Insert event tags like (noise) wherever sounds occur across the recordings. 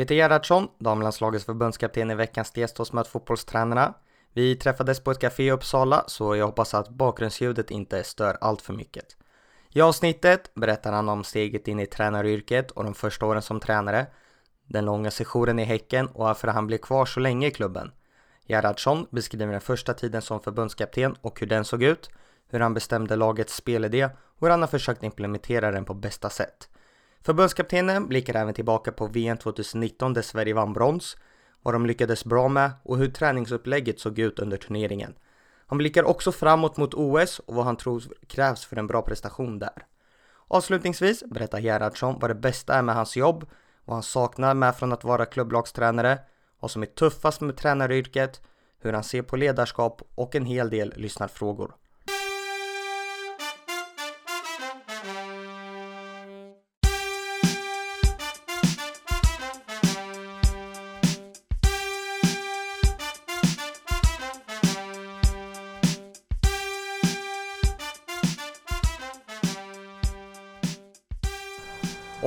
Peter Gerhardsson, damlandslagets förbundskapten, i veckans gäst hos Möt fotbollstränarna. Vi träffades på ett café i Uppsala, så jag hoppas att bakgrundsljudet inte stör allt för mycket. I avsnittet berättar han om steget in i tränaryrket och de första åren som tränare, den långa sessionen i Häcken och varför han blev kvar så länge i klubben. Gerhardsson beskriver den första tiden som förbundskapten och hur den såg ut, hur han bestämde lagets spelidé och hur han har försökt implementera den på bästa sätt. Förbundskaptenen blickar även tillbaka på VM 2019 där Sverige vann brons, vad de lyckades bra med och hur träningsupplägget såg ut under turneringen. Han blickar också framåt mot OS och vad han tror krävs för en bra prestation där. Avslutningsvis berättar Gerhardsson vad det bästa är med hans jobb, vad han saknar med från att vara klubblagstränare, vad som är tuffast med tränaryrket, hur han ser på ledarskap och en hel del lyssnarfrågor.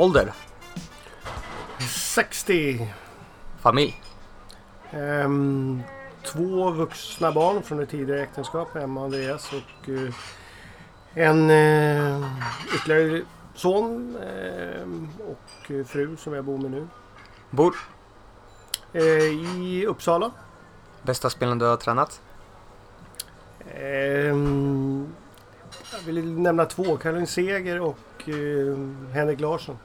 Ålder? 60. Familj? Ehm, två vuxna barn från ett tidigare äktenskap, Emma och Andreas och eh, en eh, ytterligare son ehm, och eh, fru som jag bor med nu. Bor? Eh, I Uppsala. Bästa spelen du har tränat? Ehm, jag vill nämna två, Caroline Seger och eh, Henrik Larsson.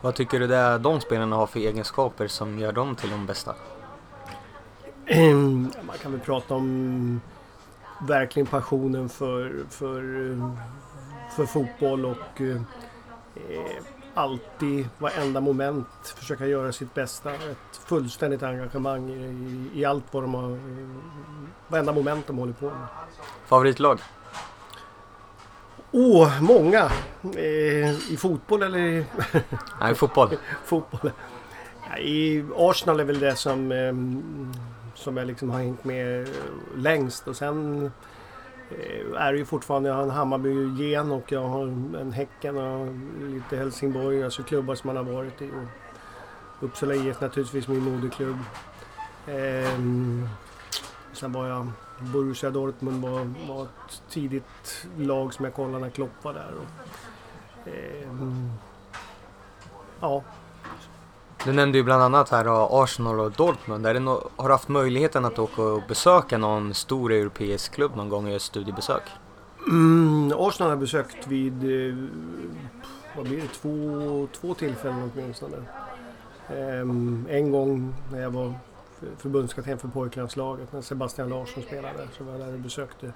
Vad tycker du det är de spelarna har för egenskaper som gör dem till de bästa? Ehm, Man kan väl prata om verkligen passionen för, för, för fotboll och eh, alltid varenda moment försöka göra sitt bästa. Ett fullständigt engagemang i, i allt vad de har, varenda moment de håller på med. Favoritlag? Åh, oh, många! Eh, I fotboll eller i (laughs) Nej, fotboll. fotboll? I Arsenal är väl det som, eh, som jag liksom har hängt med längst och sen eh, är det ju fortfarande, jag har en Hammarby-gen och jag har en Häcken och lite Helsingborg, alltså klubbar som man har varit i. Och Uppsala IF naturligtvis min moderklubb. Eh, sen var jag Borussia Dortmund var, var ett tidigt lag som jag kollade när Klopp var där. Och, eh, ja. Du nämnde ju bland annat här Arsenal och Dortmund. Är det no har du haft möjligheten att åka och besöka någon stor europeisk klubb någon gång i ett studiebesök? Mm, Arsenal har jag besökt vid eh, vad blir det, två, två tillfällen åtminstone. Eh, en gång när jag var förbundskapten för pojklandslaget när Sebastian Larsson spelade. Så var jag där och besökte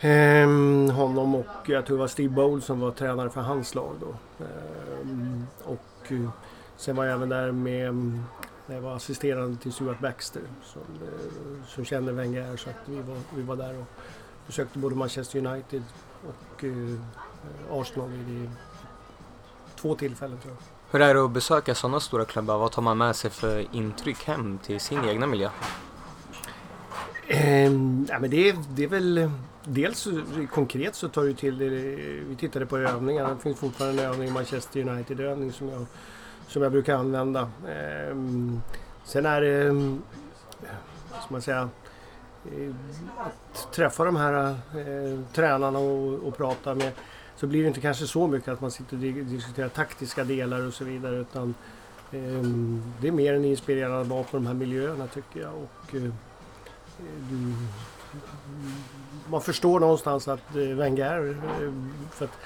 ehm, honom och jag tror det var Steve Bowles som var tränare för hans lag då. Ehm, och eh, sen var jag även där med när jag var assisterande till Stuart Baxter som, eh, som känner Wenger så att vi var, vi var där och besökte både Manchester United och eh, Arsenal vid två tillfällen tror jag. Hur är det att besöka sådana stora klubbar? Vad tar man med sig för intryck hem till sin egna miljö? Eh, ja, men det, är, det är väl dels konkret så tar du till det. Vi tittade på övningar. Det finns fortfarande en övning, Manchester United-övning som jag, som jag brukar använda. Eh, sen är det, vad ska man säga, ehm, att träffa de här eh, tränarna och, och prata med så blir det inte kanske så mycket att man sitter och diskuterar taktiska delar och så vidare utan eh, det är mer en inspirerande att vara på de här miljöerna tycker jag. Och, eh, du, man förstår någonstans att eh, Wenger, eh, för att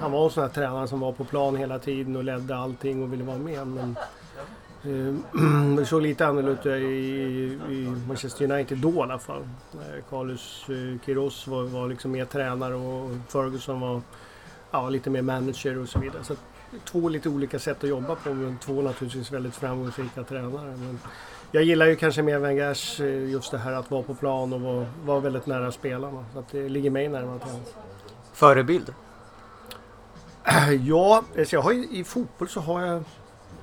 han var en sån här tränare som var på plan hela tiden och ledde allting och ville vara med. Men, ehm, (clears throat) det såg lite annorlunda ut i, i Manchester United då i alla fall. Eh, Carlos eh, Queiroz var, var liksom mer tränare och Ferguson var ja, lite mer manager och så vidare. Så två lite olika sätt att jobba på men två naturligtvis väldigt framgångsrika tränare. Men jag gillar ju kanske mer Wengers eh, just det här att vara på plan och vara, vara väldigt nära spelarna. Så att det ligger mig närmare till Förebild? (clears throat) Ja, alltså jag har i fotboll så har jag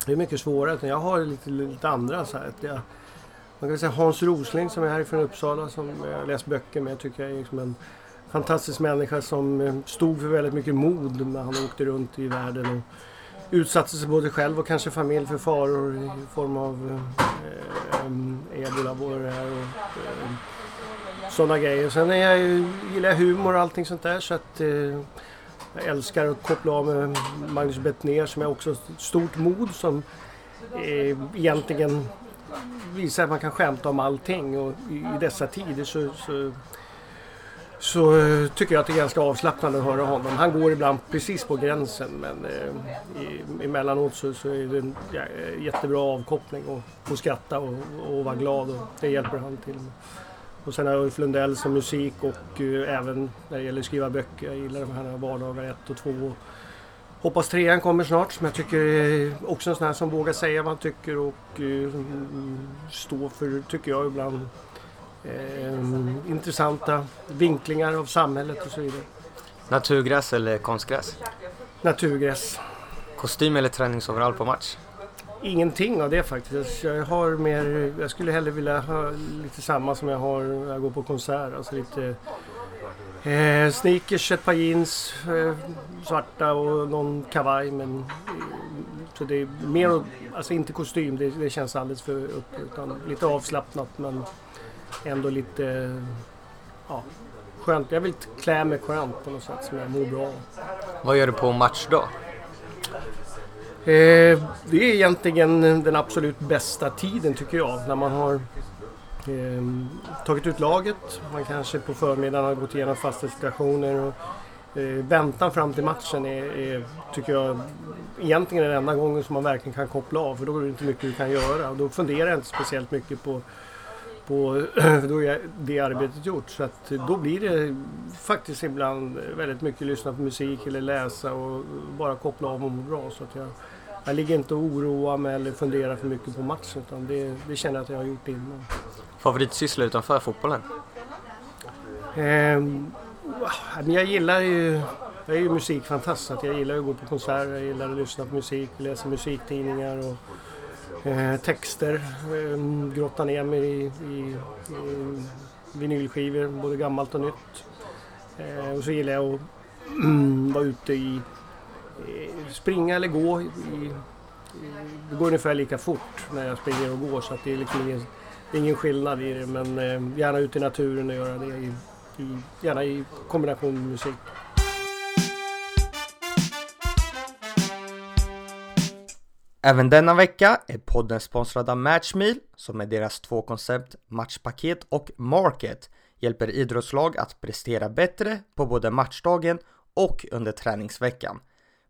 det är mycket svårare. Jag har lite, lite andra så här. Jag, man kan säga Hans Rosling som är härifrån Uppsala som jag läst böcker med. Tycker jag är liksom en fantastisk människa som eh, stod för väldigt mycket mod när han åkte runt i världen. utsatte sig både själv och kanske familj för faror i form av eh, eh ebola här och eh, sådana grejer. Sen är jag, gillar jag humor och allting sånt där så att eh, jag älskar att koppla av med Magnus Bettner som är också stort mod som eh, egentligen visar att man kan skämta om allting och i, i dessa tider så, så så eh, tycker jag att det är ganska avslappnande att höra honom. Han går ibland precis på gränsen men eh, i, emellanåt så, så är det en ja, jättebra avkoppling och få skratta och, och vara glad och det hjälper han till med. Och sen har jag Ulf Lundell som musik och eh, även när det gäller att skriva böcker. Jag gillar de här vardagar 1 och 2. Hoppas trean kommer snart som jag tycker är också en sån här som vågar säga vad han tycker och uh, stå för, tycker jag ibland, eh, intressanta vinklingar av samhället och så vidare. Naturgräs eller konstgräs? Naturgräs. Kostym eller träningsoverall på match? Ingenting av det faktiskt. Jag har mer, jag skulle hellre vilja ha lite samma som jag har när jag går på konsert. Alltså lite eh, sneakers, ett par jeans, eh, svarta och någon kavaj. Men, eh, så det är mer, alltså inte kostym, det, det känns alldeles för upp. Utan lite avslappnat men ändå lite ja, skönt. Jag vill klä mig skönt på något sätt som jag mår bra av. Vad gör du på matchdag? Eh, det är egentligen den absolut bästa tiden tycker jag. När man har eh, tagit ut laget, man kanske på förmiddagen har gått igenom fasta situationer. Och, eh, väntan fram till matchen är, är, tycker jag, egentligen den enda gången som man verkligen kan koppla av. För då är det inte mycket du kan göra. Och då funderar jag inte speciellt mycket på på, (clears throat) då är det arbetet gjort. Så att då blir det faktiskt ibland väldigt mycket lyssna på musik eller läsa och bara koppla av och må bra. Så att jag, jag ligger inte och oroar mig eller funderar för mycket på matchen utan det, det känner jag att jag har gjort innan. Favoritsyssla utanför fotbollen? Eh, jag gillar ju jag är ju musikfantast så jag gillar att gå på konserter, jag gillar att lyssna på musik, läsa musiktidningar och eh, texter. Eh, grotta ner mig i, i, i vinylskivor, både gammalt och nytt. Eh, och så gillar jag att (clears throat) vara ute i springa eller gå. I, i, det går ungefär lika fort när jag springer och går så att det är liksom ingen, ingen skillnad i det. Men eh, gärna ute i naturen och göra det i, i, gärna i kombination med musik. Även denna vecka är podden sponsrad av Matchmeal som med deras två koncept Matchpaket och Market hjälper idrottslag att prestera bättre på både matchdagen och under träningsveckan.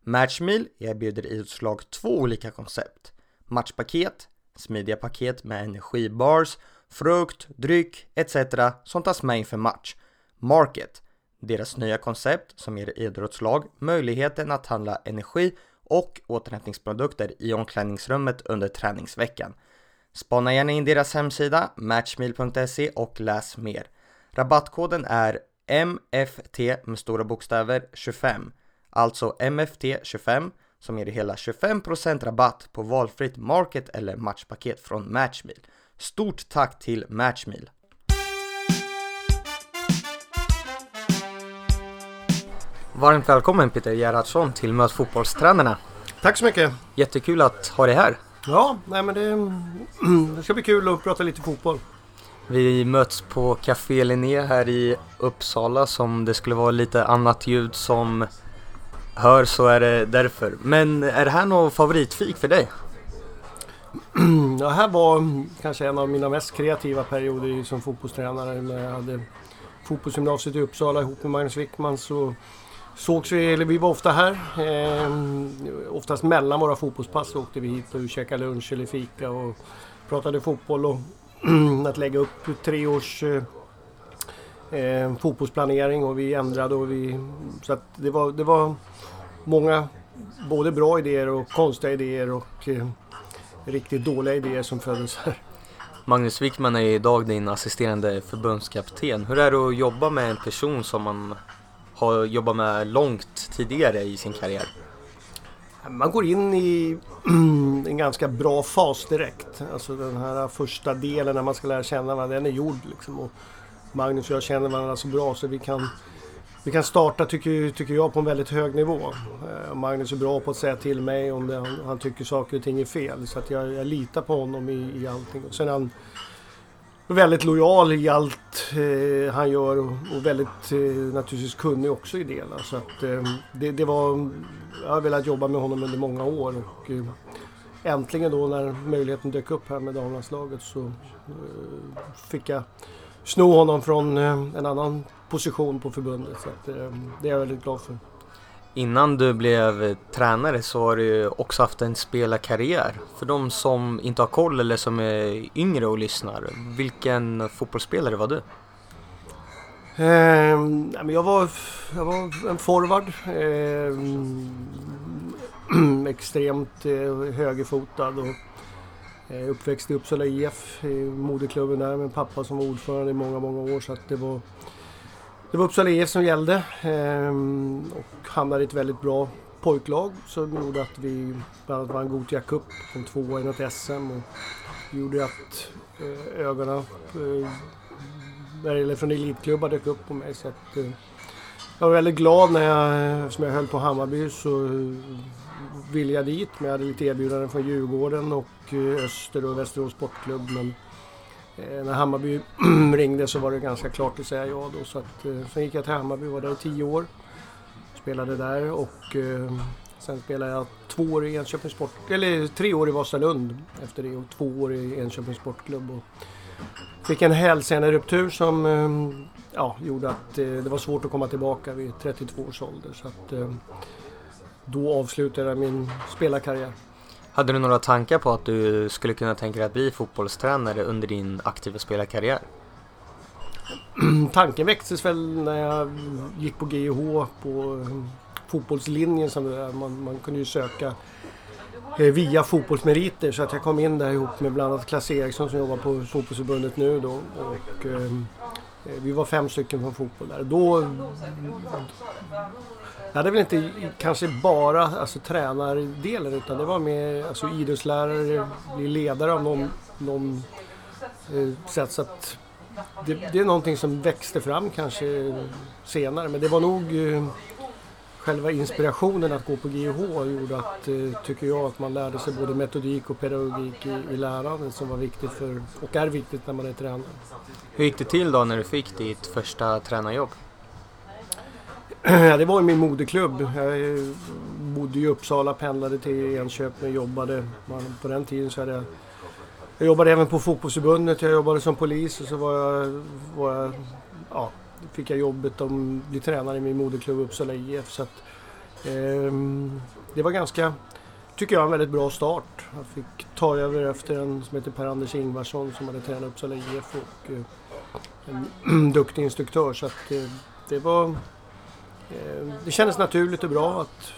Matchmeal erbjuder idrottslag två olika koncept. Matchpaket, smidiga paket med energibars, frukt, dryck etc. som tas med inför match. Market, deras nya koncept som ger idrottslag möjligheten att handla energi och återhämtningsprodukter i omklädningsrummet under träningsveckan. Spana gärna in deras hemsida matchmeal.se och läs mer. Rabattkoden är MFT med stora bokstäver 25 Alltså MFT25 som ger hela 25% rabatt på valfritt market eller matchpaket från Matchmeal. Stort tack till Matchmeal! Varmt välkommen Peter Gerhardsson till Möt fotbollstränarna. Tack så mycket! Jättekul att ha dig här. Ja, nej men det, det ska bli kul att prata lite fotboll. Vi möts på Café Linné här i Uppsala som det skulle vara lite annat ljud som hör så är det därför. Men är det här något favoritfik för dig? (clears throat) Ja, här var kanske en av mina mest kreativa perioder som fotbollstränare. När jag hade fotbollsgymnasiet i Uppsala ihop med Magnus Wickman så sågs vi, eller vi var ofta här. Eh, oftast mellan våra fotbollspass åkte vi hit och käkade lunch eller fika och pratade fotboll och (clears throat) att lägga upp tre års eh, eh, fotbollsplanering och vi ändrade och vi... Så att det var, det var många både bra idéer och konstiga idéer och eh, riktigt dåliga idéer som föddes här. Magnus Wickman är idag din assisterande förbundskapten. Hur är det att jobba med en person som man har jobbat med långt tidigare i sin karriär? Man går in i (clears throat) en ganska bra fas direkt. Alltså den här första delen när man ska lära känna varandra, den är gjord. Liksom. Och Magnus och jag känner varandra så bra så vi kan vi kan starta, tycker, tycker jag, på en väldigt hög nivå. Eh, Magnus är bra på att säga till mig om det, han, han tycker saker och ting är fel. Så att jag, jag litar på honom i, i allting. Och sen är han väldigt lojal i allt eh, han gör och, och väldigt eh, naturligtvis kunnig också i det. Så att, eh, det, det, var, jag har velat jobba med honom under många år och eh, äntligen då när möjligheten dök upp här med damlandslaget så eh, fick jag sno honom från eh, en annan position på förbundet. Så att, eh, det är jag väldigt glad för. Innan du blev tränare så har du också haft en spelarkarriär. För de som inte har koll eller som är yngre och lyssnar, vilken fotbollsspelare var du? Eh, jag, var, jag var en forward. Eh, (clears throat) extremt eh, högerfotad. Och, eh, uppväxt i Uppsala IF, i moderklubben där med pappa som var ordförande i många, många år. Så att det var det var Uppsala IF som gällde ehm, och hamnade i ett väldigt bra pojklag som gjorde att vi bland annat vann Gothia Cup, kom tvåa i något SM och gjorde att eh, ögonen eh, från elitklubbar dök upp på mig. Så att, eh, jag var väldigt glad när jag, eftersom jag höll på Hammarby så eh, ville jag dit men jag hade lite erbjudanden från Djurgården och eh, Öster och Västerås Sportklubb. Men Eh, när Hammarby (clears throat) ringde så var det ganska klart att säga ja då. Så att, eh, sen gick jag till Hammarby, var där i tio år. Spelade där och eh, sen spelade jag två år i Enköpings Sport, eller tre år i Vasalund efter det och två år i Enköpings Sportklubb. Och fick en hälseneruptur som ja, gjorde att det var svårt att komma tillbaka vid 32 års ålder. Så att, då avslutade jag min spelarkarriär. Hade du några tankar på att du skulle kunna tänka dig att bli fotbollstränare under din aktiva spelarkarriär? (clears throat) Tanken växtes väl när jag gick på GIH på fotbollslinjen. Som man, man kunde ju söka eh, via fotbollsmeriter så att jag kom in där ihop med bland annat Klas Eriksson som jobbar på fotbollsförbundet nu då. Och, eh, eh vi var fem stycken från fotboll där. Då jag hade väl inte kanske bara alltså, tränardelen utan det var mer alltså, idrottslärare, bli ledare av någon, någon eh, sätt. Så att det, det, är någonting som växte fram kanske senare men det var nog eh, själva inspirationen att gå på GH gjorde att, eh, tycker jag, att man lärde sig både metodik och pedagogik i, i lärandet som var viktigt för, och är viktigt när man är tränare. Hur gick det till då när du fick ditt första tränarjobb? (clears throat) Det var min moderklubb. Jag eh, bodde i Uppsala, pendlade till Enköping och jobbade. På den tiden så hade jag... Jag jobbade även på fotbollsförbundet, jag jobbade som polis och så var jag... Var jag ja, fick jag jobbet att bli tränare i min moderklubb Uppsala IF. Så att, eh, det var ganska, tycker jag, en väldigt bra start. Jag fick ta över efter en som heter Per-Anders Ingvarsson som hade tränat Uppsala IF och eh, en (clears throat) duktig instruktör. Så att, eh, det var det kändes naturligt och bra att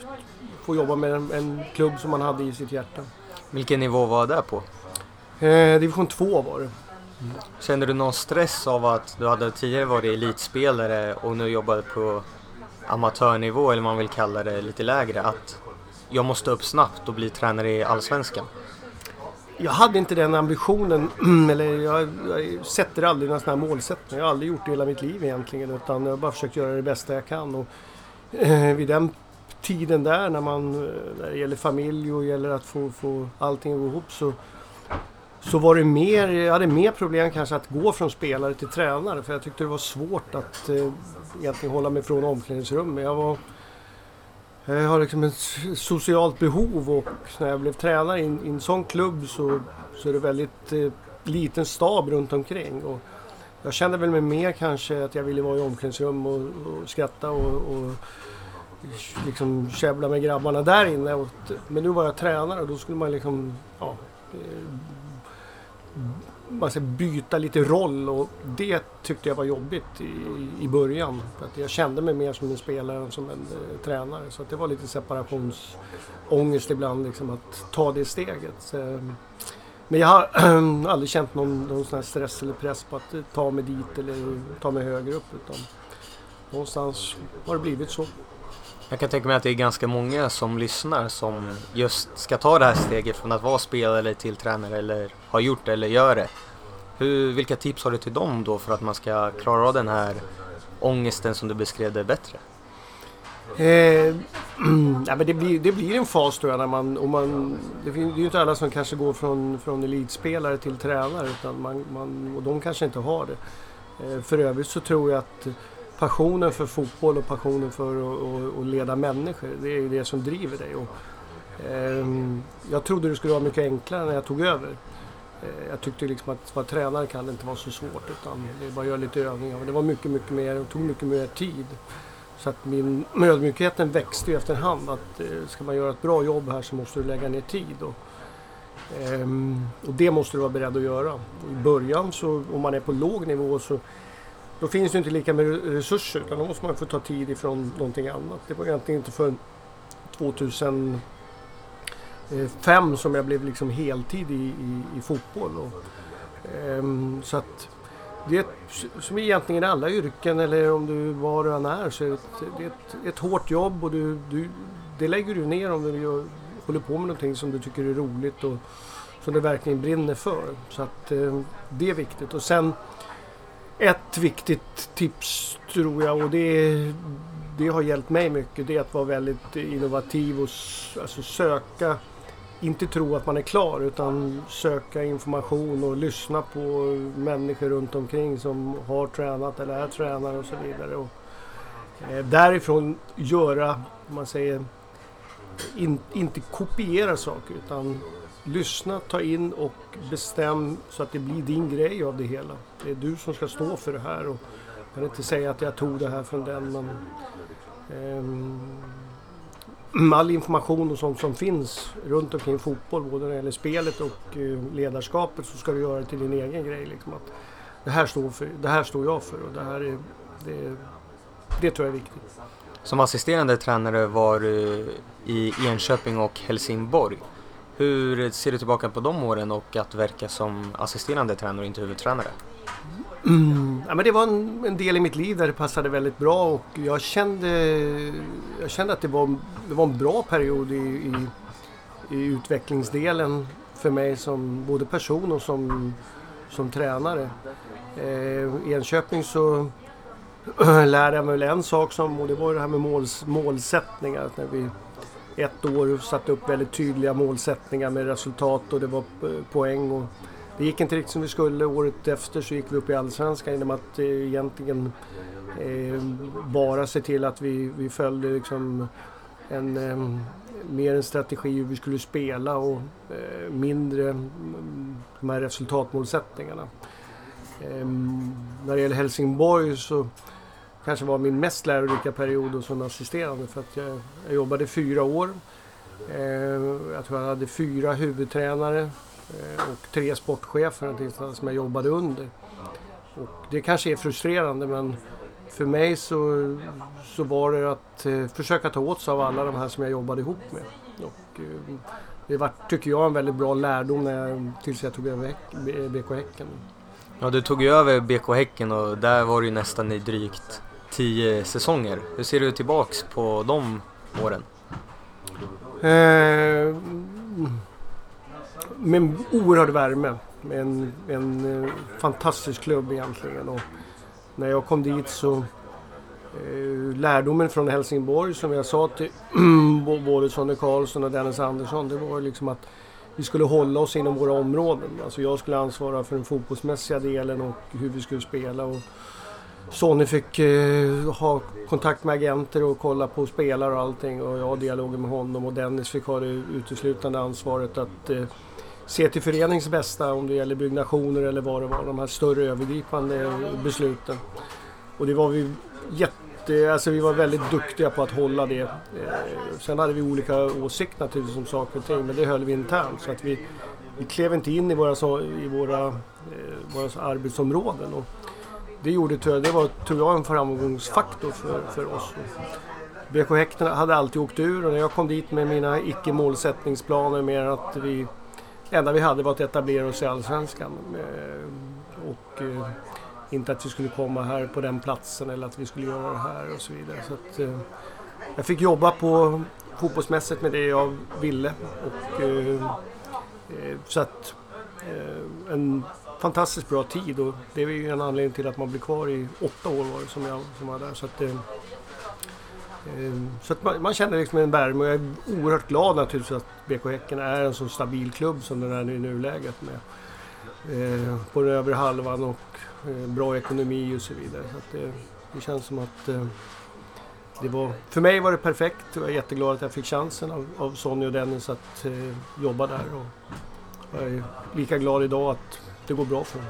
få jobba med en, en klubb som man hade i sitt hjärta. Vilken nivå var det på? Eh, division 2 var det. Mm. Kände du någon stress av att du hade tidigare varit elitspelare och nu jobbade på amatörnivå eller vad man vill kalla det lite lägre? Att jag måste upp snabbt och bli tränare i Allsvenskan? Jag hade inte den ambitionen, (clears throat) eller jag, jag sätter aldrig några sådana här målsättningar. Jag har aldrig gjort det hela mitt liv egentligen utan jag har bara försökt göra det bästa jag kan. Och, eh, vid den tiden där när, man, eh, när det gäller familj och gäller att få, få allting att gå ihop så, så var det mer, jag hade mer problem kanske att gå från spelare till tränare för jag tyckte det var svårt att eh, egentligen hålla mig från omklädningsrummet. Jag var jag har liksom ett socialt behov och när jag blev tränare i en, i en sån klubb så, så är det väldigt eh, liten stab runt omkring. Och jag kände väl mig mer kanske att jag ville vara i omklädningsrum och, och skratta och, och liksom käbbla med grabbarna där inne. Och, men nu var jag tränare och då skulle man liksom ja, eh, man ska byta lite roll och det tyckte jag var jobbigt i, i början. För att jag kände mig mer som en spelare än som en eh, tränare. Så det var lite separationsångest ibland liksom, att ta det steget. Så, eh, men jag har (clears throat) aldrig känt någon, någon sån stress eller press på att eh, ta mig dit eller ta mig högre upp. Utan någonstans har det blivit så. Jag kan tänka mig att det är ganska många som lyssnar som just ska ta det här steget från att vara spelare till tränare eller har gjort det eller gör det. Hur, vilka tips har du till dem då för att man ska klara av den här ångesten som du beskrev det bättre? Eh, (clears throat) ja, men det, blir, det blir en fas tror jag. När man, och man, det, finns, det är ju inte alla som kanske går från, från elitspelare till tränare utan man, man, och de kanske inte har det. Eh, för övrigt så tror jag att passionen för fotboll och passionen för att, leda människor, det är det som driver dig. Och, eh, jag trodde det skulle vara mycket enklare när jag tog över. Eh, jag tyckte liksom att vara tränare kan det inte vara så svårt utan det är bara att göra lite övningar. Men det var mycket, mycket mer, det tog mycket mer tid. Så att min ödmjukheten växte ju efterhand. Att eh, ska man göra ett bra jobb här så måste du lägga ner tid. Och, ehm, och det måste du vara beredd att göra. I början så om man är på låg nivå så då finns det inte lika med resurser utan då måste man få ta tid ifrån någonting annat. Det var egentligen inte för 2005 som jag blev liksom heltid i, i, i fotboll. Och, ehm, så att det är ett, som egentligen alla yrken eller om du var du än är så är det ett, det är ett, ett hårt jobb och du, du, det lägger du ner om du gör, håller på med någonting som du tycker är roligt och som du verkligen brinner för. Så att eh, det är viktigt. Och sen ett viktigt tips tror jag och det, det har hjälpt mig mycket det är att vara väldigt innovativ och alltså söka inte tro att man är klar utan söka information och lyssna på människor runt omkring som har tränat eller är tränare och så vidare. Och, eh, därifrån göra, om man säger, in, inte kopiera saker utan lyssna, ta in och bestäm så att det blir din grej av det hela. Det är du som ska stå för det här och jag kan inte säga att jag tog det här från den men eh, all information och sånt som finns runt omkring fotboll, både när det gäller spelet och eh, ledarskapet, så ska du göra det till din egen grej. Liksom, att det, här står för, det här står jag för och det här är, det, det tror jag är viktigt. Som assisterande tränare var du i Enköping och Helsingborg. Hur ser du tillbaka på de åren och att verka som assisterande tränare och inte huvudtränare? Mm. Ja, men det var en, en, del i mitt liv där det passade väldigt bra och jag kände, jag kände att det var, det var en bra period i, i, i utvecklingsdelen för mig som både person och som, som tränare. Eh, I Enköping så (clears throat) lärde jag mig väl en sak som, och det var det här med måls, målsättningar. När vi ett år satte upp väldigt tydliga målsättningar med resultat och det var eh, poäng. Och, det gick inte riktigt som vi skulle. Året efter så gick vi upp i Allsvenskan genom att eh, egentligen eh, bara se till att vi, vi följde liksom en, eh, mer en strategi hur vi skulle spela och eh, mindre mm, de här resultatmålsättningarna. Eh, när det gäller Helsingborg så kanske var min mest lärorika period som assisterande för att jag, jag jobbade fyra år. Eh, jag tror jag hade fyra huvudtränare Eh, och tre sportchefer som jag jobbade under. Och det kanske är frustrerande men för mig så, så var det att eh, försöka ta åt sig av alla de här som jag jobbade ihop med. Och, eh, det var, tycker jag, en väldigt bra lärdom när jag, tills jag tog över BK Häcken. Ja, du tog ju över BK Häcken och där var du nästan i drygt tio säsonger. Hur ser du tillbaks på de åren? Eh, med en oerhörd värme. Med en, en eh, fantastisk klubb egentligen. Och när jag kom dit så eh, lärdomen från Helsingborg som jag sa till (clears throat) både Sonny Karlsson och Dennis Andersson det var liksom att vi skulle hålla oss inom våra områden. Alltså jag skulle ansvara för den fotbollsmässiga delen och hur vi skulle spela. Och Sonny fick eh, ha kontakt med agenter och kolla på spelare och allting och jag har dialogen med honom och Dennis fick ha det uteslutande ansvaret att eh, se till föreningens bästa om det gäller byggnationer eller vad det var, de här större övergripande besluten. Och det var vi jätte, alltså vi var väldigt duktiga på att hålla det. Eh, sen hade vi olika åsikter naturligtvis om saker och ting men det höll vi internt så att vi, vi klev inte in i våra, i våra, eh, våra arbetsområden. Och det gjorde, det var tror jag en framgångsfaktor för, för oss. BK Häcken hade alltid åkt ur och när jag kom dit med mina icke målsättningsplaner mer att vi det enda vi hade var att etablera oss i Allsvenskan. Och eh, inte att vi skulle komma här på den platsen eller att vi skulle göra det här och så vidare. Så att, eh, jag fick jobba på fotbollsmässigt med det jag ville. Och, eh, så att en fantastiskt bra tid och det är ju en anledning till att man blir kvar i åtta år var det som jag som var där. Så att, eh, eh, så att man, man, känner liksom en värme och jag är oerhört glad naturligtvis att BK Häcken är en så stabil klubb som den är i nuläget med eh, på den övre halvan och eh, bra ekonomi och så vidare. Så att, eh, det känns som att eh, det var, för mig var det perfekt och jag är jätteglad att jag fick chansen av, av Sonny och Dennis att eh, jobba där. Och jag är lika glad idag att det går bra för dem.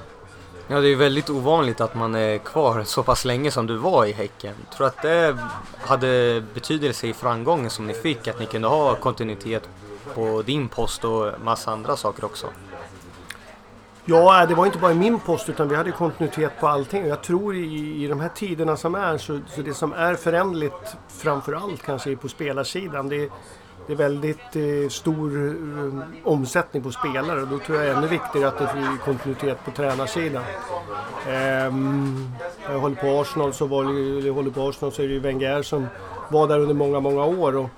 Ja, det är väldigt ovanligt att man är kvar så pass länge som du var i Häcken. Tror du att det hade betydelse i framgången som ni fick? Att ni kunde ha kontinuitet på din post och massa andra saker också? Ja, det var inte bara i min post utan vi hade kontinuitet på allting. Jag tror i, i de här tiderna som är så, så det som är förändligt framför allt kanske är på spelarsidan. Det, det är väldigt eh, stor eh, omsättning på spelare och då tror jag det är ännu viktigare att det blir kontinuitet på tränarsidan. Eh, jag håller på Arsenal så var det, jag håller på Arsenal så är det ju Wenger som var där under många, många år. Och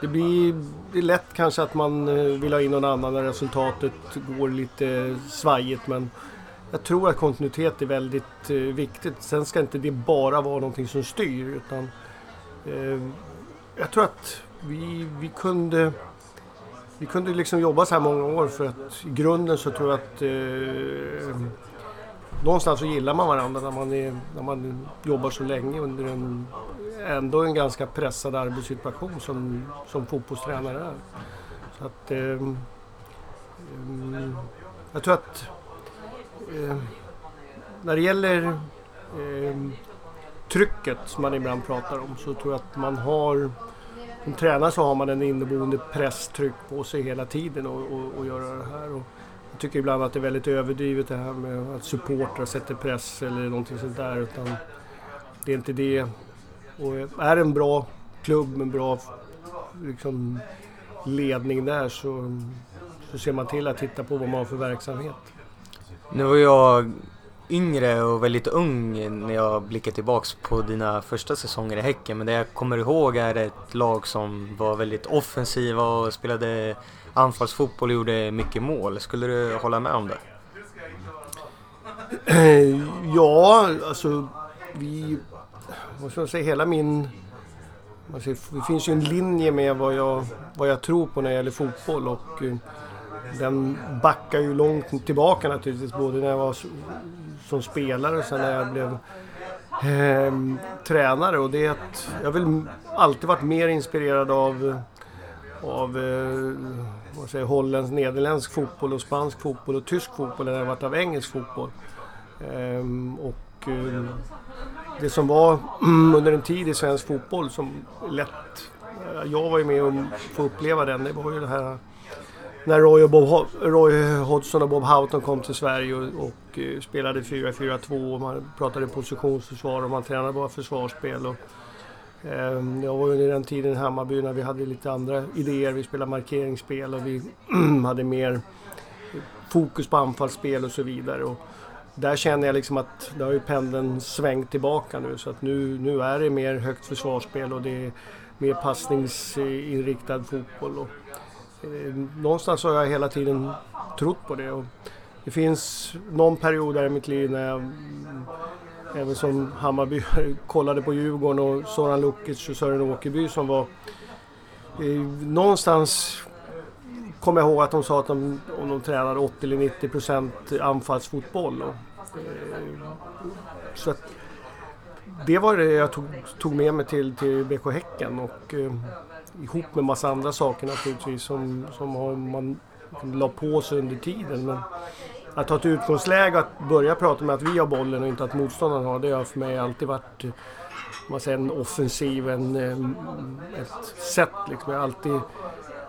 det blir det är lätt kanske att man eh, vill ha in någon annan när resultatet går lite svajigt men jag tror att kontinuitet är väldigt eh, viktigt. Sen ska inte det bara vara någonting som styr utan eh, jag tror att vi, vi kunde vi kunde liksom jobba så här många år för att i grunden så tror jag att eh, någonstans så gillar man varandra när man, är, när man jobbar så länge under en ändå en ganska pressad arbetssituation som, som fotbollstränare är. Så att, eh, eh jag tror att eh, när det gäller eh, trycket som man ibland pratar om så tror jag att man har som tränare så har man en inneboende presstryck på sig hela tiden och, och, och göra det här. Och jag tycker ibland att det är väldigt överdrivet det här med att supportrar sätter press eller någonting sånt där. Utan det är inte det och är en bra klubb med bra liksom, ledning där så, så ser man till att titta på vad man har för verksamhet. Nu var jag yngre och väldigt ung när jag blickar tillbaks på dina första säsonger i Häcken. Men det jag kommer ihåg är ett lag som var väldigt offensiva och spelade anfallsfotboll och gjorde mycket mål. Skulle du hålla med om det? Eh, ja, alltså vi vad ska man säga, hela min... Alltså, det finns ju en linje med vad jag, vad jag tror på när det gäller fotboll och eh, den backar ju långt tillbaka naturligtvis. Både när jag var som spelare och sen när jag blev eh, tränare. Och det är att jag har alltid varit mer inspirerad av, av eh, vad säger, holländsk, nederländsk fotboll och spansk fotboll och tysk fotboll än jag varit av engelsk fotboll. Eh, och eh, det som var (clears throat) under en tid i svensk fotboll som lätt... Jag var ju med och få uppleva den. Det var ju det här när Roy, och Bob, Roy Hodgson och Bob Houghton kom till Sverige och, och eh, spelade 4-4-2 och man pratade positionsförsvar och man tränade bara försvarsspel. Och, eh, jag var under den tiden i Hammarby när vi hade lite andra idéer. Vi spelade markeringsspel och vi (clears throat) hade mer fokus på anfallsspel och så vidare. Och, där känner jag liksom att det har ju pendeln svängt tillbaka nu så att nu, nu är det mer högt försvarsspel och det är mer passningsinriktad fotboll. Och, Eh, någonstans har jag hela tiden trott på det. Och det finns någon period där i mitt liv när jag mm, även som Hammarby (laughs) kollade på Djurgården och Soran Lukic och Sören Åkerby som var eh, någonstans kommer jag ihåg att de sa att de, om de tränade 80 eller 90 procent anfallsfotboll. Och, eh, så att, det var det jag tog, tog med mig till, till BK Häcken och eh, ihop med massa andra saker naturligtvis som, som har, man la på sig under tiden. Men att ha ett utgångsläge att börja prata med att vi har bollen och inte att motståndaren har det har för mig alltid varit man säger, en offensiv, en, eh, ett sätt. Liksom. Jag har alltid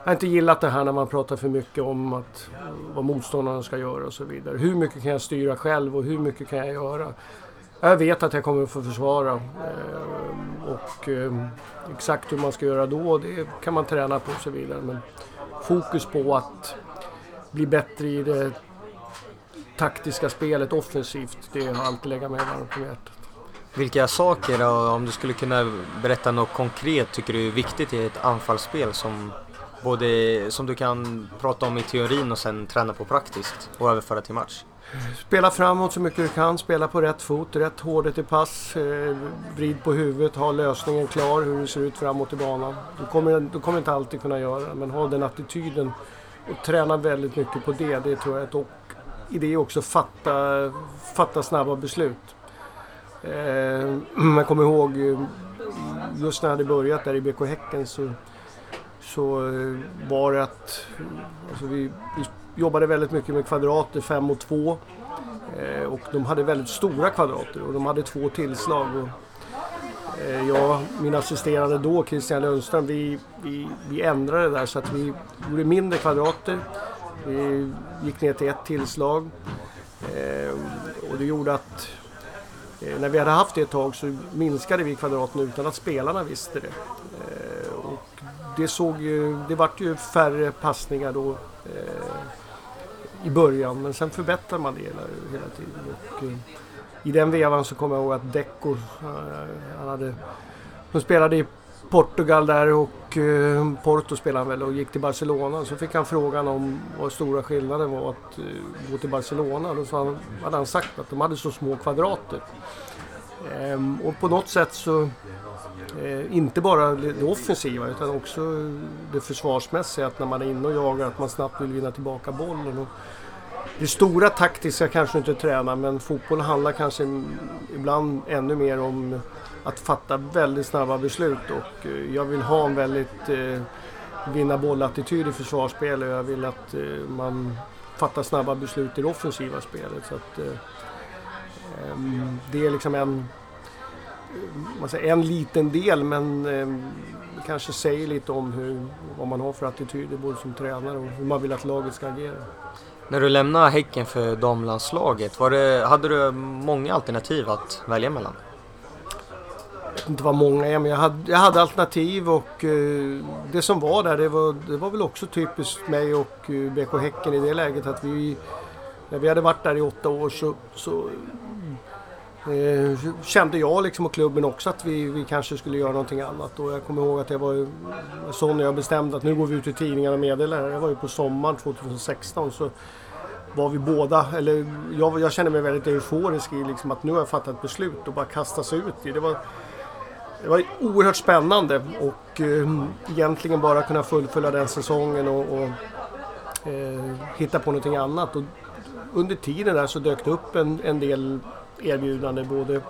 jag har inte gillat det här när man pratar för mycket om att, vad motståndaren ska göra och så vidare. Hur mycket kan jag styra själv och hur mycket kan jag göra? Jag vet att jag kommer att få försvara eh, och eh, exakt hur man ska göra då, det kan man träna på och så vidare. Men fokus på att bli bättre i det taktiska spelet offensivt, det har alltid legat mig varmt om hjärtat. Vilka saker, om du skulle kunna berätta något konkret, tycker du är viktigt i ett anfallsspel som både som du kan prata om i teorin och sen träna på praktiskt och överföra till match? Spela framåt så mycket du kan, spela på rätt fot, rätt hårdhet i pass, eh, vrid på huvudet, ha lösningen klar hur det ser ut framåt i banan. Du kommer, du kommer inte alltid kunna göra det, men ha den attityden och träna väldigt mycket på det. Det tror jag. Och i det också fatta, fatta snabba beslut. Eh, (clears throat) jag kommer ihåg eh, just när jag hade börjat där i BK Häcken så, så eh, var det att alltså vi, vi jobbade väldigt mycket med kvadrater, 5 och 2. Eh, och de hade väldigt stora kvadrater och de hade två tillslag. Och, eh, jag, min assisterande då, Christian Lundström, vi, vi, vi ändrade det där så att vi gjorde mindre kvadrater. Vi gick ner till ett tillslag. Eh, och det gjorde att eh, när vi hade haft det ett tag så minskade vi kvadraten utan att spelarna visste det. Eh, och det, såg ju, det vart ju färre passningar då eh, i början men sen förbättrar man det hela, hela tiden. Och, eh, I den vevan så kommer jag ihåg att Deco, eh, han hade, de spelade i Portugal där och eh, Porto spelade han väl och gick till Barcelona. Så fick han frågan om vad stora skillnaden var att eh, gå till Barcelona. Då han, hade han sagt att de hade så små kvadrater. Ehm, och på något sätt så, Eh, inte bara det offensiva utan också det försvarsmässiga. Att när man är inne och jagar att man snabbt vill vinna tillbaka bollen. Och det stora taktiska kanske inte träna men fotboll handlar kanske ibland ännu mer om att fatta väldigt snabba beslut och eh, jag vill ha en väldigt eh, vinna boll-attityd i försvarsspelet och jag vill att eh, man fattar snabba beslut i det offensiva spelet. Så att, eh, ehm, det är liksom en, man säger, en liten del men eh, kanske säger lite om hur, vad man har för attityder både som tränare och hur man vill att laget ska agera. När du lämnade Häcken för damlandslaget, var det, hade du många alternativ att välja mellan? Jag vet inte vad många är, men jag hade, jag hade alternativ och uh, det som var där det var, det var väl också typiskt mig och uh, BK Häcken i det läget att vi när vi hade varit där i åtta år så, så Eh, kände jag liksom och klubben också att vi, vi kanske skulle göra någonting annat. Och jag kommer ihåg att jag var så när jag bestämde att nu går vi ut i tidningarna och meddelar. det Jag var ju på sommaren 2016 så var vi båda, eller jag, jag kände mig väldigt euforisk i liksom att nu har jag fattat ett beslut och bara kasta sig ut i det. Var, det var oerhört spännande och eh, egentligen bara kunna fullfölja den säsongen och, och eh, hitta på någonting annat. Och under tiden där så dök det upp en, en del erbjudande både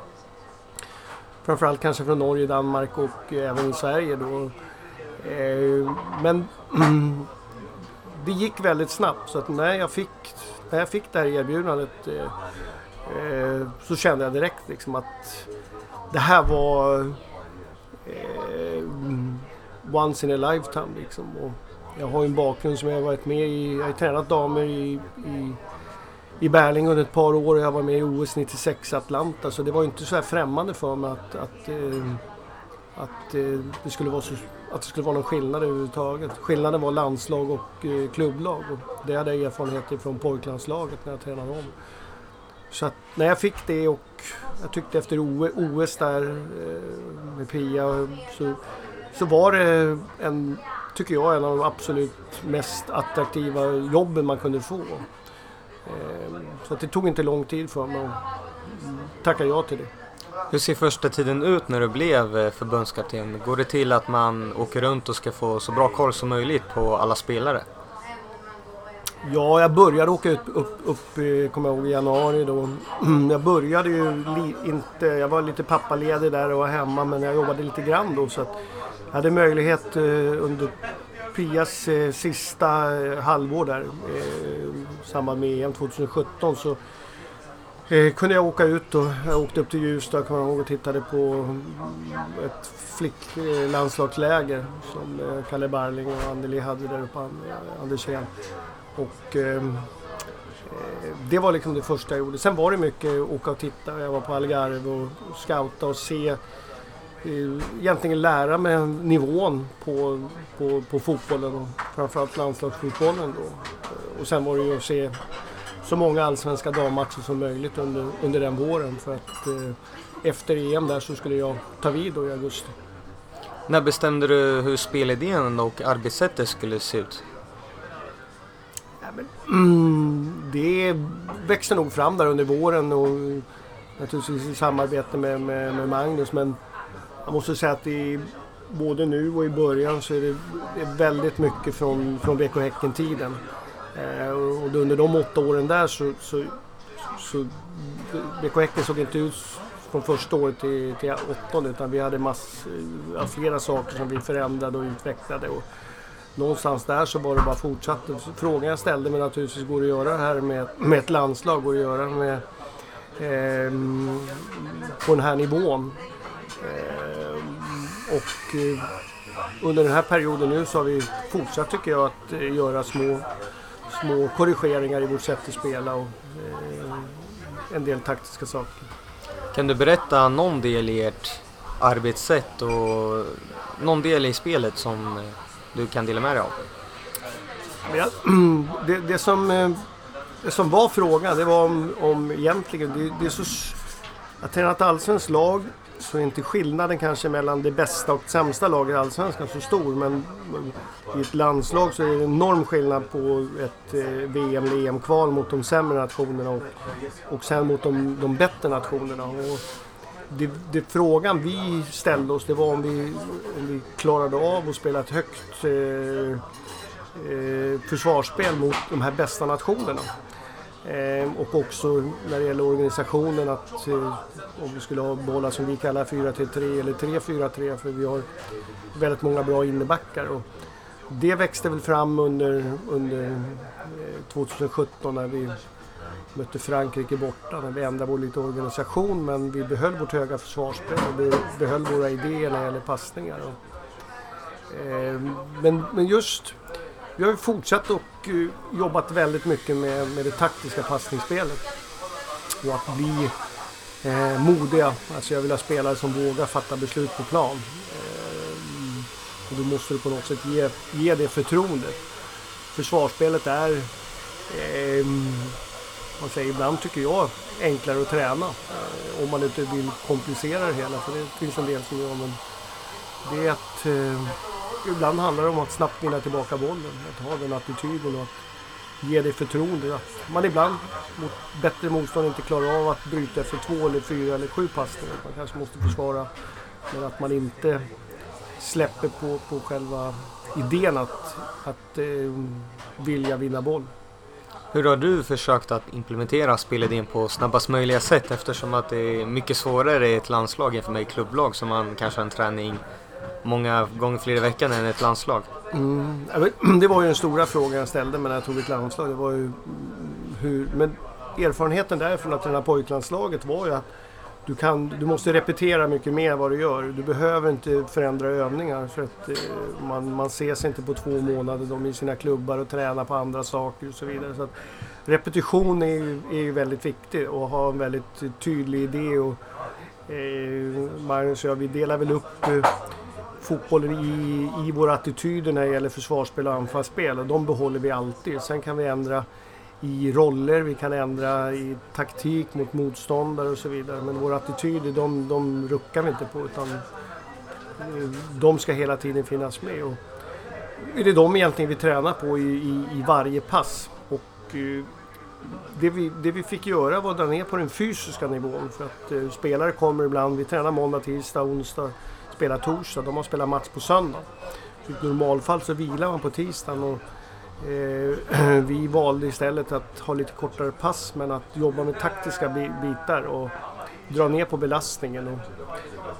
framförallt kanske från Norge, Danmark och eh, även i Sverige då. Eh, men (clears throat) det gick väldigt snabbt så att när jag fick, när jag fick det här erbjudandet eh, så kände jag direkt liksom att det här var once in a lifetime liksom. Och jag har ju en bakgrund som jag har varit med i. Jag har tränat damer i, i, i Berling under ett par år och jag var med i OS 96 Atlanta. Så det var ju inte så här främmande för mig att, att, eh, att, eh, det skulle vara så, att det skulle vara någon skillnad överhuvudtaget. Skillnaden var landslag och eh, klubblag. Och det hade jag erfarenhet från pojklandslaget när jag tränade om. Så att när jag fick det och jag tyckte efter OS där eh, med Pia så, så var det en, tycker jag, en av de absolut mest attraktiva jobben man kunde få. Eh, Eh, så det tog inte lång tid för mig att tacka ja till det. Hur ser första tiden ut när du blev eh, förbundskapten? Går det till att man åker runt och ska få så bra koll som möjligt på alla spelare? Ja, jag började åka upp, upp, upp kommer jag ihåg, i januari då. (clears throat) Jag började ju inte, jag var lite pappaledig där och var hemma men jag jobbade lite grann då så att jag hade möjlighet eh, under Pias eh, sista eh, halvår där eh, i samband med EM 2017 så eh, kunde jag åka ut och jag åkte upp till Ljusdal kommer jag ihåg och tittade på ett flicklandslagsläger som Kalle Barling och Anneli hade där uppe, Andersén. Och ehm, eh, det var liksom det första jag gjorde. Sen var det mycket åka och titta. Jag var på Algarve och scouta och se. Eh, egentligen lära mig nivån på, på, på fotbollen och framförallt landslagsfotbollen då. Och sen var det ju att se så många allsvenska dammatcher som möjligt under, under den våren för att eh, efter EM där så skulle jag ta vid då i augusti. När bestämde du hur spelidén och arbetssättet skulle se ut? Mm, det växte nog fram där under våren och naturligtvis i samarbete med, med, med Magnus. Men jag måste säga att i, både nu och i början så är det, det är väldigt mycket från, från BK Häcken-tiden. Eh, och under de åtta åren där så, så, så BK Häcken såg inte ut från första året till, till åttonde utan vi hade mass, eh, flera saker som vi förändrade och utvecklade. Och någonstans där så var det bara fortsatt. Frågan jag ställde mig naturligtvis, går det att göra det här med, med ett landslag? Går det att göra med eh, på den här nivån? Eh, och eh, under den här perioden nu så har vi fortsatt tycker jag att eh, göra små, små korrigeringar i vårt sätt att spela och en del taktiska saker. Kan du berätta någon del i ert arbetssätt och någon del i spelet som du kan dela med dig av? Ja, (clears throat) det, det, som, det som var frågan, det var om, om egentligen, det, det är så... Att träna ett allsvenskt lag så är inte skillnaden kanske mellan det bästa och sämsta laget i Allsvenskan så stor. Men i ett landslag så är det enorm skillnad på ett eh, VM eller EM-kval mot de sämre nationerna och, och sen mot de, de bättre nationerna. Och det, det, frågan vi ställde oss det var om vi, om vi klarade av att spela ett högt eh, eh, försvarsspel mot de här bästa nationerna. Ehm, och också när det gäller organisationen att eh, om vi skulle ha behålla som vi kallar 4-3 eller 3-4-3 för vi har väldigt många bra innebackar. Och det växte väl fram under, under eh, 2017 när vi mötte Frankrike borta när vi ändrade vår lite organisation men vi behöll vårt höga försvarsspel och vi behöll våra idéer när det gäller passningar. Ehm, men, men just vi har ju fortsatt och eh, jobbat väldigt mycket med, med det taktiska passningsspelet. Och att bli eh, modiga. Alltså jag vill ha spelare som vågar fatta beslut på plan. Eh, och då måste du på något sätt ge, ge det förtroendet. Försvarsspelet är, eh, man säger ibland tycker jag, enklare att träna. Eh, om man inte vill komplicera det hela. För det finns en del som gör. Men det är att eh, ibland handlar det om att snabbt vinna tillbaka bollen. Att ha den attityden och att ge det förtroende. Att man ibland mot bättre motstånd inte klarar av att bryta efter två eller fyra eller sju passningar. Man kanske måste försvara. Men att man inte släpper på, på själva idén att, att eh, vilja vinna boll. Hur har du försökt att implementera spelidén på snabbast möjliga sätt eftersom att det är mycket svårare i ett landslag än för mig i klubblag som man kanske har en träning många gånger fler i veckan än ett landslag? Mm, (clears throat) det var ju den stora frågan jag ställde mig när jag tog ett landslag. Det var ju mm, hur, men erfarenheten därifrån att träna pojklandslaget var ju att du, kan, du måste repetera mycket mer vad du gör. Du behöver inte förändra övningar för att eh, man, man ses inte på två månader. De är i sina klubbar och tränar på andra saker och så vidare. Så att repetition är, är ju väldigt viktigt och ha en väldigt tydlig idé. Och, eh, Magnus och jag, vi delar väl upp eh, fotbollen i, i våra attityder när det gäller försvarsspel och anfallsspel. Och de behåller vi alltid. Sen kan vi ändra i roller, vi kan ändra i taktik mot motståndare och så vidare. Men våra attityder, de, de ruckar vi inte på utan eh, de ska hela tiden finnas med. Och det är de egentligen vi tränar på i, i, i varje pass. Och eh, det vi, det vi fick göra var att dra ner på den fysiska nivån. För att eh, spelare kommer ibland, vi tränar måndag, tisdag, onsdag spelar torsdag. De har spelat match på söndag. Så I normalfall så vilar man på tisdagen. Och, eh, (clears throat) vi valde istället att ha lite kortare pass men att jobba med taktiska bitar och dra ner på belastningen. Och,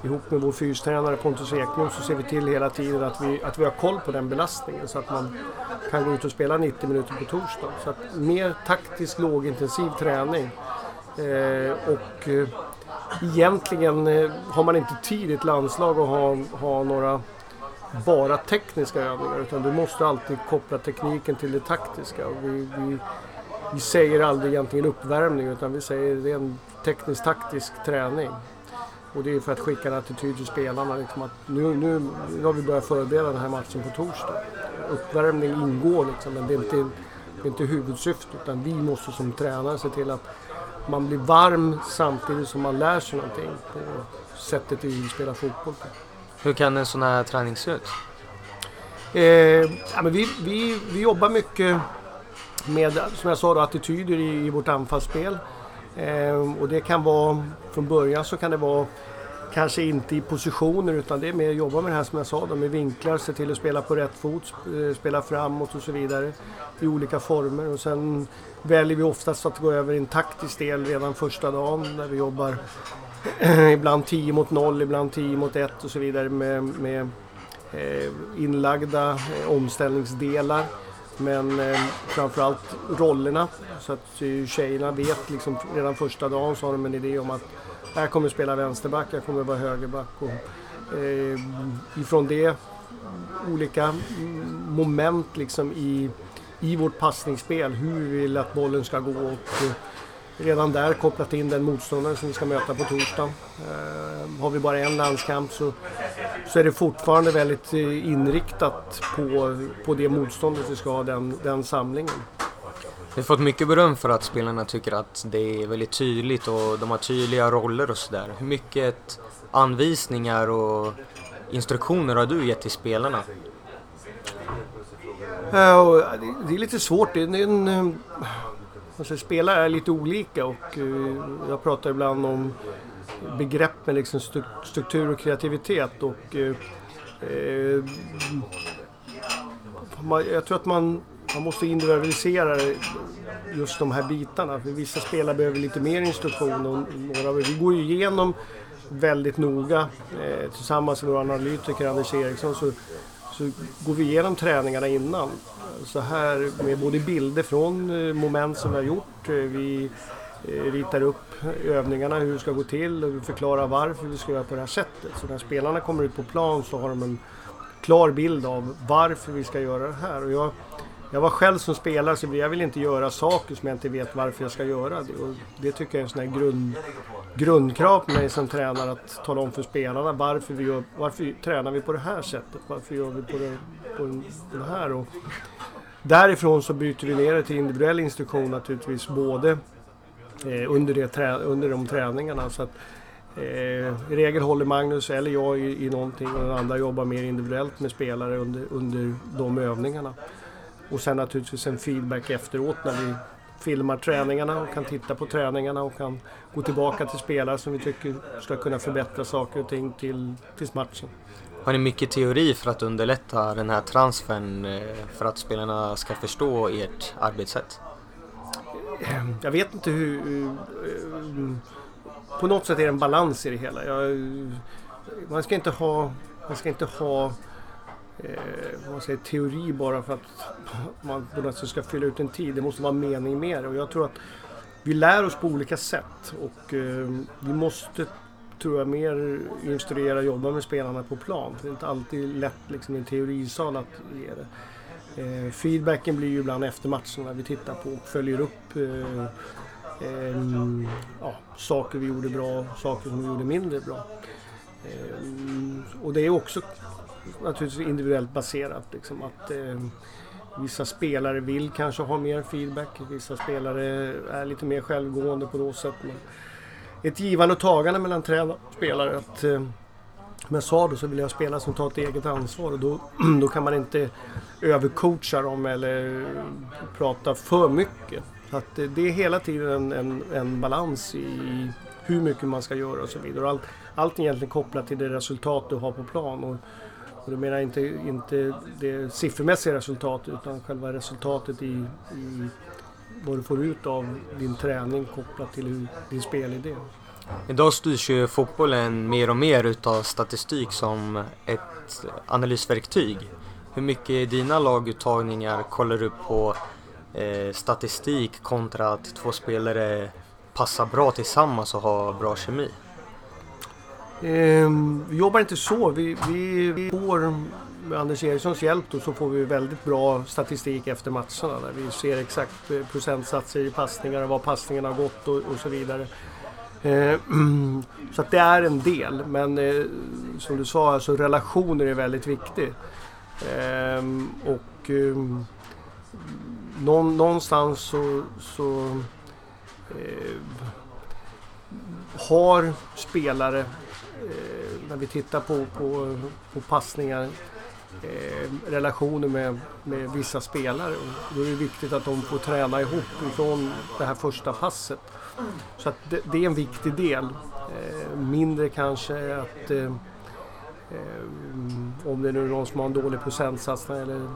ihop med vår fystränare Pontus Ekblom så ser vi till hela tiden att vi, att vi har koll på den belastningen så att man kan gå ut och spela 90 minuter på torsdag. Så att mer taktisk lågintensiv träning. Eh, och eh, egentligen eh, har man inte tid i ett landslag att ha, ha några bara tekniska övningar utan du måste alltid koppla tekniken till det taktiska. Vi, vi, vi säger aldrig egentligen uppvärmning utan vi säger det är en teknisk taktisk träning. Och det är för att skicka en attityd till spelarna. Liksom att nu, nu, nu har vi börjat förbereda den här matchen på torsdag. Uppvärmning ingår liksom, men det är inte, det är inte huvudsyftet. Utan vi måste som tränare se till att man blir varm samtidigt som man lär sig någonting på sättet vi spelar fotboll på. Hur kan en sån här träning se ut? Eh, ja, men vi, vi, vi jobbar mycket med, som jag sa, då, attityder i, i vårt anfallsspel. Eh, och det kan vara, från början så kan det vara kanske inte i positioner utan det är mer att jobba med det här som jag sa, då, med vinklar, se till att spela på rätt fot, eh, spela framåt och så vidare i olika former. Och sen väljer vi oftast att gå över i en taktisk del redan första dagen där vi jobbar (clears throat) ibland 10 mot 0, ibland 10 mot 1 och så vidare med, med eh, inlagda eh, omställningsdelar. Men eh, framförallt rollerna så att eh, tjejerna vet liksom redan första dagen så har de en idé om att jag kommer spela vänsterback, jag kommer vara högerback. Och, eh, ifrån det olika moment liksom i, i vårt passningsspel, hur vi vill att bollen ska gå. Och, eh, redan där kopplat in den motståndare som vi ska möta på torsdag. Eh, har vi bara en landskamp så, så är det fortfarande väldigt eh, inriktat på, på det motståndet vi ska ha, den, den samlingen. Vi har fått mycket beröm för att spelarna tycker att det är väldigt tydligt och de har tydliga roller och sådär. Hur mycket anvisningar och instruktioner har du gett till spelarna? Ja, det är lite svårt. Det är en, alltså, spelare är lite olika och eh, jag pratar ibland om begrepp med liksom struktur och kreativitet. Och, eh, eh jag tror att man man måste individualisera just de här bitarna. För vissa spelare behöver lite mer instruktion. Och några, vi går ju igenom väldigt noga eh, tillsammans med vår analytiker Anders Eriksson så, så går vi igenom träningarna innan. Så här med både bilder från eh, moment som vi har gjort. Eh, vi eh, ritar upp övningarna, hur det ska gå till och vi förklarar varför vi ska göra på det här sättet. Så när spelarna kommer ut på plan så har de en klar bild av varför vi ska göra det här. Och jag, jag var själv som spelare så jag vill inte göra saker som jag inte vet varför jag ska göra. Det, och det tycker jag är en sån här grund, grundkrav på mig som tränare att tala om för spelarna varför vi gör, varför tränar vi på det här sättet? Varför gör vi på det, på det här? Och därifrån så byter vi ner det till individuell instruktion naturligtvis både eh, under, det, under de träningarna. Så att, eh, I regel håller Magnus eller jag i, i någonting och den andra jobbar mer individuellt med spelare under, under de övningarna. Och sen naturligtvis en feedback efteråt när vi filmar träningarna och kan titta på träningarna och kan gå tillbaka till spelare som vi tycker ska kunna förbättra saker och ting till, till matchen. Har ni mycket teori för att underlätta den här transfern eh, för att spelarna ska förstå ert arbetssätt? Jag vet inte hur... Eh, på något sätt är det en balans i det hela. Jag, man ska inte ha, man ska inte ha eh, man säger, teori bara för att man på något sätt ska fylla ut en tid. Det måste vara mening med det. Och jag tror att vi lär oss på olika sätt och eh, vi måste, tror jag, mer instruera och jobba med spelarna på plan. För det är inte alltid lätt liksom, i en teorisal att ge det. Eh, feedbacken blir ju ibland efter matchen när vi tittar på och följer upp eh, eh, ja, saker vi gjorde bra, saker som vi gjorde mindre bra. Eh, och det är också naturligtvis individuellt baserat. Liksom, att, eh, vissa spelare vill kanske ha mer feedback, vissa spelare är lite mer självgående på något sätt. Men ett givande och tagande mellan tränare och spelare. Att, eh, som jag sa då så vill jag spela som tar ett eget ansvar och då, (clears throat) då kan man inte övercoacha dem eller prata för mycket. Så att eh, det är hela tiden en, en, en balans i hur mycket man ska göra och så vidare. Allt, allt är egentligen kopplat till det resultat du har på plan. Och, och då menar jag inte, inte det siffermässiga resultatet utan själva resultatet i, i vad du får ut av din träning kopplat till hur, din spelidé. Idag styrs ju fotbollen mer och mer utav statistik som ett analysverktyg. Hur mycket i dina laguttagningar kollar du på eh, statistik kontra att två spelare passar bra tillsammans och har bra kemi? Ehm, vi jobbar inte så. Vi, vi, vi får med Anders Erikssons hjälp då, så får vi väldigt bra statistik efter matcherna. Där vi ser exakt eh, procentsatser i passningar och var passningarna har gått och, och så vidare. Ehm, (clears throat) så att det är en del. Men eh, som du sa, alltså relationer är väldigt viktigt. Ehm, och ehm, någonstans så, så eh, har spelare Eh, när vi tittar på, på, på passningar, eh, relationer med, med vissa spelare. Då är det viktigt att de får träna ihop ifrån det här första passet. Så att det, det är en viktig del. Eh, mindre kanske att eh, eh om det nu är någon som har en dålig procentsats eller eh,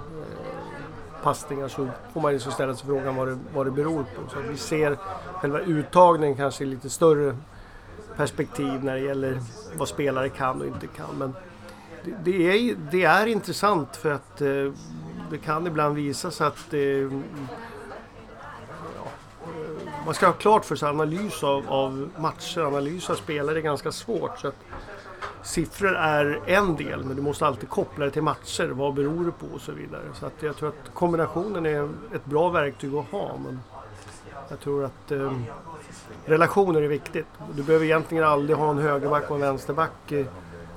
passningar så får man ju ställa sig frågan vad det, vad det beror på. Så vi ser själva uttagningen kanske i lite större perspektiv när det gäller vad spelare kan och inte kan. Men det, det är, det är intressant för att eh, det kan ibland visa sig att eh, ja, eh, man ska ha klart för sig analys av, av matcher, analys av spelare är ganska svårt. Så att siffror är en del men du måste alltid koppla det till matcher. Vad beror det på och så vidare. Så att jag tror att kombinationen är ett bra verktyg att ha. Men jag tror att eh, relationer är viktigt. Du behöver egentligen aldrig ha en högerback och en vänsterback eh,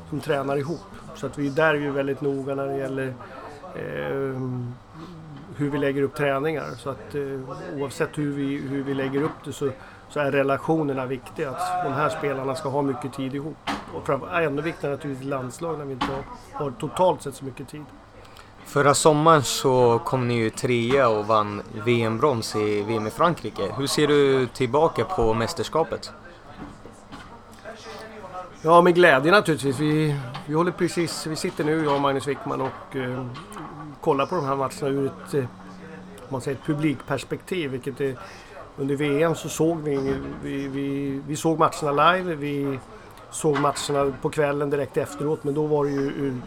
som tränar ihop. Så att vi där är ju väldigt noga när det gäller eh, hur vi lägger upp träningar. Så att eh, oavsett hur vi, hur vi lägger upp det så, så är relationerna viktiga. Att de här spelarna ska ha mycket tid ihop. Och ännu viktigare naturligtvis i landslag när vi inte har, har totalt sett så mycket tid. Förra sommaren så kom ni ju trea och vann VM-brons i VM i Frankrike. Hur ser du tillbaka på mästerskapet? Ja, med glädje naturligtvis. Vi, vi håller precis, vi sitter nu, jag och Magnus Wickman och eh, kollar på de här matcherna ur ett, eh, man säger ett publikperspektiv. Vilket är, under VM så såg vi, vi, vi, vi såg matcherna live. Vi såg matcherna på kvällen direkt efteråt men då var det ju ur,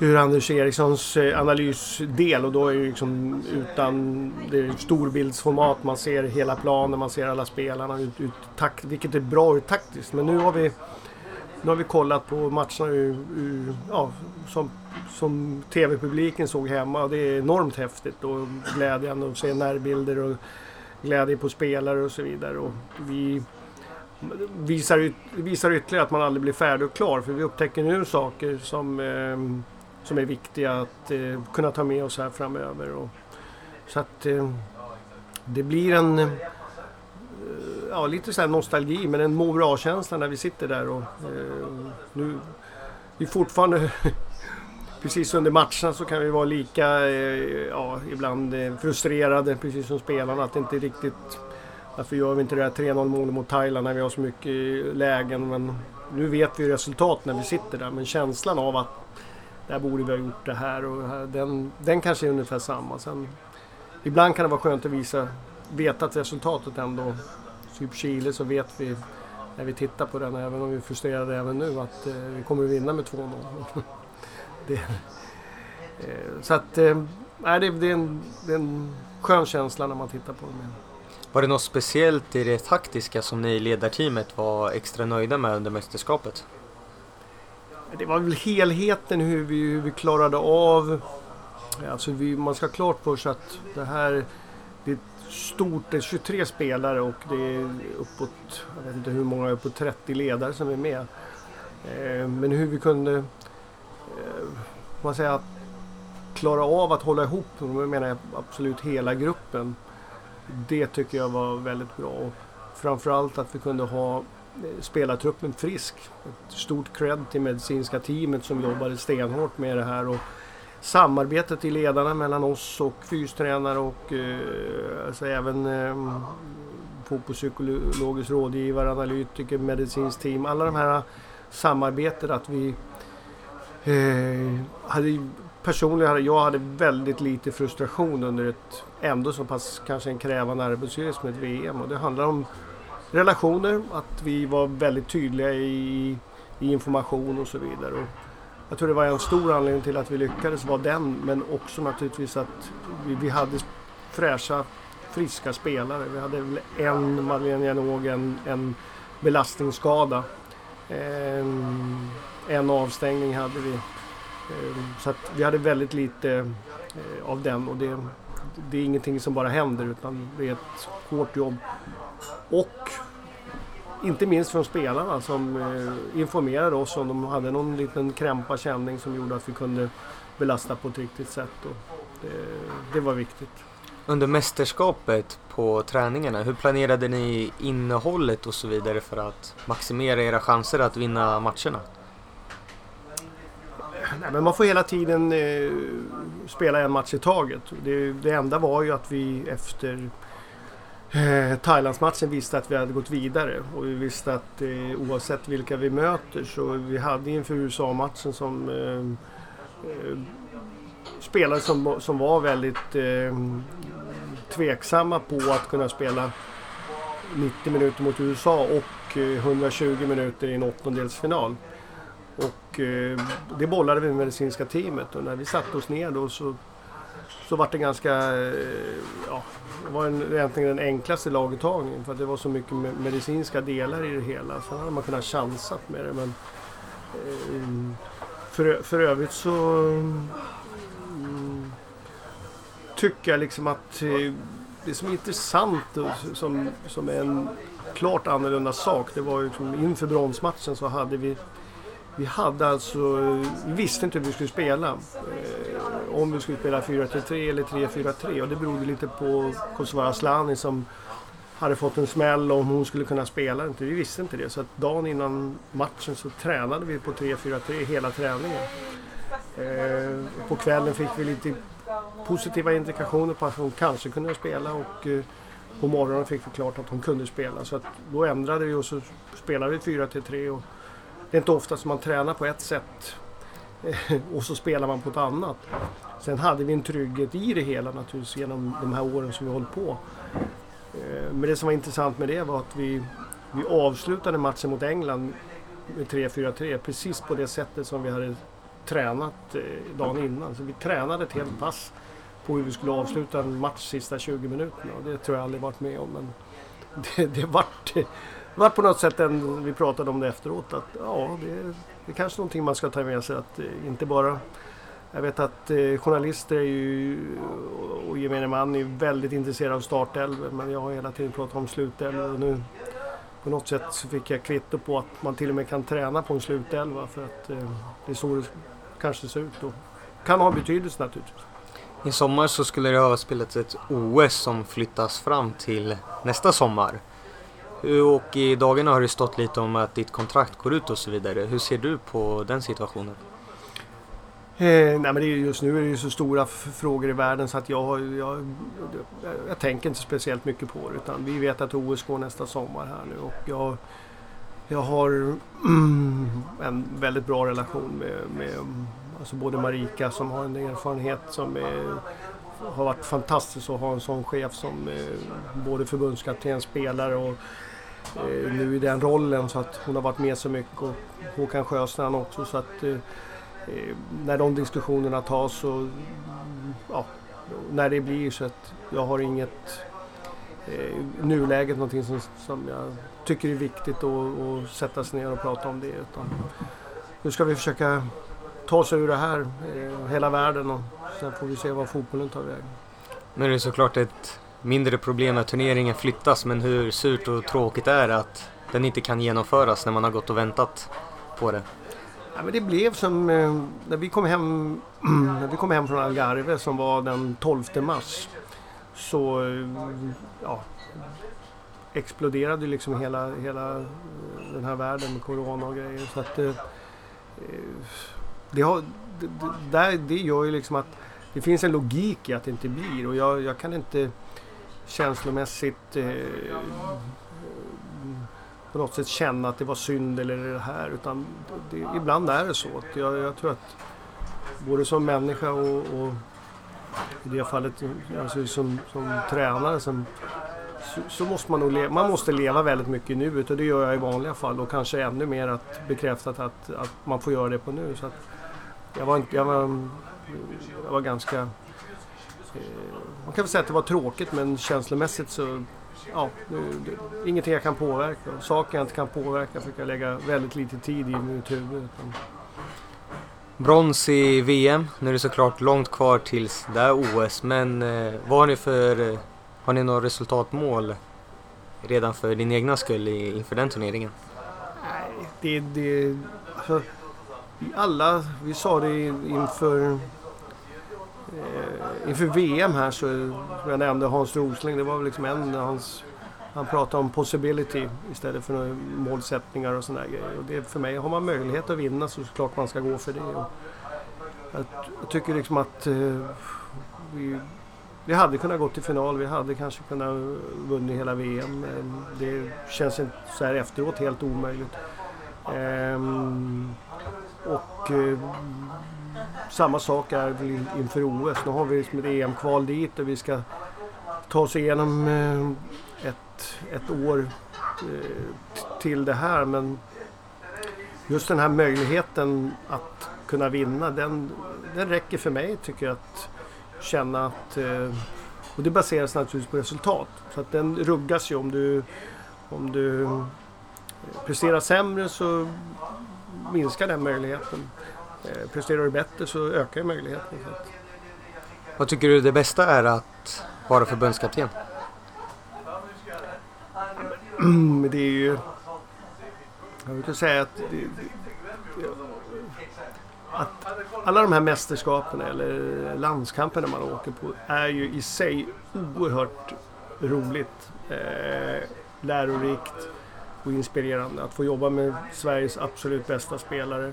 ur Anders Erikssons eh, analysdel och då är det liksom utan det är storbildsformat. Man ser hela planen, man ser alla spelarna ut, ut takt, vilket är bra ur taktiskt. Men nu har vi, nu har vi kollat på matcherna ur, ur ja, som, som TV-publiken såg hemma. och Det är enormt häftigt och glädjande att se närbilder och glädje på spelare och så vidare. Och vi visar, visar ytterligare att man aldrig blir färdig och klar. För vi upptäcker nu saker som, eh, som är viktiga att eh, kunna ta med oss här framöver. Och, så att eh, det blir en eh, ja, lite så nostalgi men en må bra-känsla när vi sitter där. Och, eh, nu, vi fortfarande (laughs) precis under matcherna så kan vi vara lika, eh, ja, ibland eh, frustrerade precis som spelarna. Att det inte riktigt varför gör vi inte det här 3-0 målet mot Thailand när vi har så mycket lägen? Men nu vet vi resultat när vi sitter där. Men känslan av att där borde vi ha gjort det här och den, den kanske är ungefär samma. Sen, ibland kan det vara skönt att visa, veta att resultatet ändå, typ Chile så vet vi när vi tittar på den, även om vi är frustrerade även nu, att eh, vi kommer att vinna med 2-0. (laughs) det, eh, så att, eh, det, det, är en, det är en skön känsla när man tittar på den. Var det något speciellt i det taktiska som ni i ledarteamet var extra nöjda med under mästerskapet? Det var väl helheten hur vi, hur vi klarade av... Alltså vi, man ska ha klart för sig att det här det är stort, det är 23 spelare och det är uppåt, jag vet inte hur många, uppåt 30 ledare som är med. Eh, men hur vi kunde, eh, man säger, klara av att hålla ihop, då menar jag absolut hela gruppen det tycker jag var väldigt bra. Och framförallt att vi kunde ha spelartruppen frisk. Ett stort cred till medicinska teamet som jobbade stenhårt med det här. Och samarbetet i ledarna mellan oss och fystränare och eh, alltså även eh, fotbollspsykologisk rådgivare, analytiker, medicinskt team. Alla de här samarbetet att vi eh, hade personligen hade jag hade väldigt lite frustration under ett ändå så pass kanske en krävande arbetsgivare som ett VM. Och det handlar om relationer, att vi var väldigt tydliga i, i information och så vidare. Och jag tror det var en stor anledning till att vi lyckades var den, men också naturligtvis att vi, vi hade fräscha, friska spelare. Vi hade väl en Madeleine Janåg, en, en belastningsskada. En, en avstängning hade vi. Ehm, så att vi hade väldigt lite eh, av den och det, det är ingenting som bara händer utan det är ett hårt jobb. Och inte minst från spelarna som eh, informerade oss om de hade någon liten krämpa känning som gjorde att vi kunde belasta på ett riktigt sätt. Det, det var viktigt. Under mästerskapet på träningarna, hur planerade ni innehållet och så vidare för att maximera era chanser att vinna matcherna? Nej, men man får hela tiden eh, spela en match i taget. Det, det enda var ju att vi efter eh, Thailandsmatchen visste att vi hade gått vidare. Och vi visste att eh, oavsett vilka vi möter så vi hade inför USA-matchen som eh, eh, spelare som, som var väldigt eh, tveksamma på att kunna spela 90 minuter mot USA och eh, 120 minuter i en åttondelsfinal. Och eh, det bollade vi med medicinska teamet och när vi satte oss ner då så, så var det ganska, eh, ja, det var en, egentligen den enklaste laguttagningen för att det var så mycket medicinska delar i det hela. Sen hade man kunnat chansat med det men eh, för, för övrigt så mm, tycker jag liksom att eh, det som är intressant och som, som är en klart annorlunda sak det var ju liksom inför bronsmatchen så hade vi vi hade alltså, vi visste inte hur vi skulle spela. Om vi skulle spela 4-3 eller 3-4-3 och det berodde lite på Kosovare Asllani som hade fått en smäll om hon skulle kunna spela inte. Vi visste inte det så att dagen innan matchen så tränade vi på 3-4-3 hela träningen. Eh, på kvällen fick vi lite positiva indikationer på att hon kanske kunde spela och eh, på morgonen fick vi klart att hon kunde spela. Så att då ändrade vi och så spelade vi 4-3 och det är inte ofta som man tränar på ett sätt eh, och så spelar man på ett annat. Sen hade vi en trygghet i det hela naturligtvis genom de här åren som vi hållit på. Eh, men det som var intressant med det var att vi, vi avslutade matchen mot England med 3-4-3 precis på det sättet som vi hade tränat eh, dagen innan. Så vi tränade ett helt pass på hur vi skulle avsluta en match sista 20 minuterna. Och det tror jag aldrig varit med om. Men (laughs) det, det vart det var på något sätt en, vi pratade om det efteråt, att ja, det, det är kanske någonting man ska ta med sig. Att eh, inte bara jag vet att eh, journalister är ju, och gemene man är väldigt intresserade av startelvor men jag har hela tiden pratat om slutelvor och nu på något sätt så fick jag kvitto på att man till och med kan träna på en slutelva för att eh, det är så det kanske ser ut och kan ha betydelse naturligtvis. I sommar så skulle det ha spelats ett OS som flyttas fram till nästa sommar. Och i dagarna har det stått lite om att ditt kontrakt går ut och så vidare. Hur ser du på den situationen? Eh, nej men det är just nu är det ju så stora frågor i världen så att jag, jag, jag, tänker inte speciellt mycket på det. Utan vi vet att OS går nästa sommar här nu och jag, jag har mm, (clears throat) en väldigt bra relation med, med alltså både Marika som har en erfarenhet som är, har varit fantastisk att ha en sån chef som eh, både förbundskapten, spelare och eh, nu i den rollen så att hon har varit med så mycket och Håkan Sjöstrand också så att eh, Eh, när de diskussionerna tas och ja, när det blir så att jag har inget eh, nuläget någonting som, som jag tycker är viktigt att sätta sig ner och prata om det utan nu ska vi försöka ta oss ur det här, eh, hela världen och sen får vi se vad fotbollen tar vägen. Nu är det såklart ett mindre problem när turneringen flyttas men hur surt och tråkigt är det att den inte kan genomföras när man har gått och väntat på det? Ja, men det blev som eh, när, vi kom hem, (clears throat) när vi kom hem från Algarve som var den 12 mars så eh, ja, exploderade liksom hela, hela eh, den här världen med Corona och grejer. Så att, eh, eh det, har, det, det, det gör ju liksom att det finns en logik i att det inte blir och jag, jag kan inte känslomässigt eh, på något sätt känna att det var synd eller det här. Utan det, ibland är det så. Jag, jag, tror att både som människa och, och i det fallet alltså som, som tränare som, så, så, måste man nog leva, man måste leva väldigt mycket i nuet och det gör jag i vanliga fall och kanske ännu mer att bekräftat att, att man får göra det på nu. Så att jag, var, jag, var, jag var ganska eh, man kan väl säga att det var tråkigt men känslomässigt så ja, nu, det, ingenting jag kan påverka. Saker jag inte kan påverka fick jag lägga väldigt lite tid i mitt huvud. Brons i VM. Nu är det såklart långt kvar tills det är OS. Men eh, vad har ni för... Eh, har ni några resultatmål redan för din egna skull i, inför den turneringen? Nej, det... det alltså, alla, vi sa det inför Eh, inför VM här så, som jag nämnde Hans Rosling, det var väl liksom en hans han pratade om possibility istället för målsättningar och sådana grejer. Och det, för mig, har man möjlighet att vinna så klart man ska gå för det. Och jag, jag tycker liksom att eh, vi, vi hade kunnat gå till final. Vi hade kanske kunnat vunnit hela VM. Det känns inte så här efteråt helt omöjligt. Eh, och eh, samma sak är väl inför OS. Nu har vi liksom ett EM-kval dit och vi ska ta oss igenom eh, ett, ett år eh, till det här. Men just den här möjligheten att kunna vinna, den, den räcker för mig tycker jag att känna att... Eh, och det baseras naturligtvis på resultat. Så att den ruggas ju om du, om du presterar sämre så minskar den möjligheten. Eh, presterar du bättre så ökar möjligheten. Vad tycker du det bästa är att vara förbundskapten? (clears throat) det är ju... Jag brukar säga att, det, att alla de här mästerskapen eller landskamperna man åker på är ju i sig oerhört roligt, eh, lärorikt och inspirerande. Att få jobba med Sveriges absolut bästa spelare.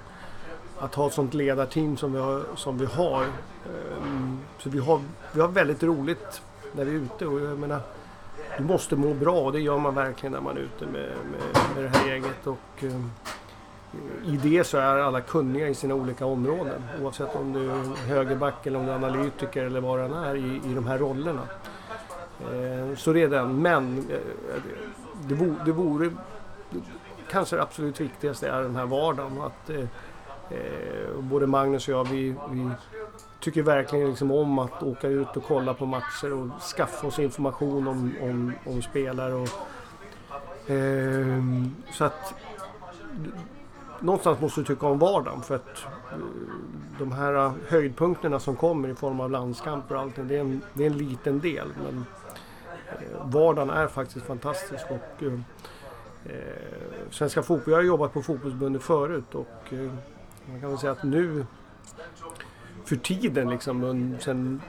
Att ha ett sånt ledarteam som vi har. Som vi har. Ehm, så vi har, vi har väldigt roligt när vi är ute. Och jag menar, du måste må bra och det gör man verkligen när man är ute med, med, med det här gänget. Och, ehm, I det så är alla kunniga i sina olika områden. Oavsett om du är högerback eller om du är analytiker eller vad den är i, i de här rollerna. Eh, så det är den. Men eh, det, vore, det vore kanske det absolut viktigaste är den här vardagen. Att, eh, eh, både Magnus och jag, vi, vi tycker verkligen liksom om att åka ut och kolla på matcher och skaffa oss information om, om, om spelare. Och, eh, så att någonstans måste du tycka om vardagen för att eh, de här höjdpunkterna som kommer i form av landskamper och allting, det är en, det är en liten del. Men eh, vardagen är faktiskt fantastisk. Och, eh, eh, Svenska fotboll, jag har jobbat på fotbollsbundet förut och eh, man kan väl säga att nu för tiden liksom, sen,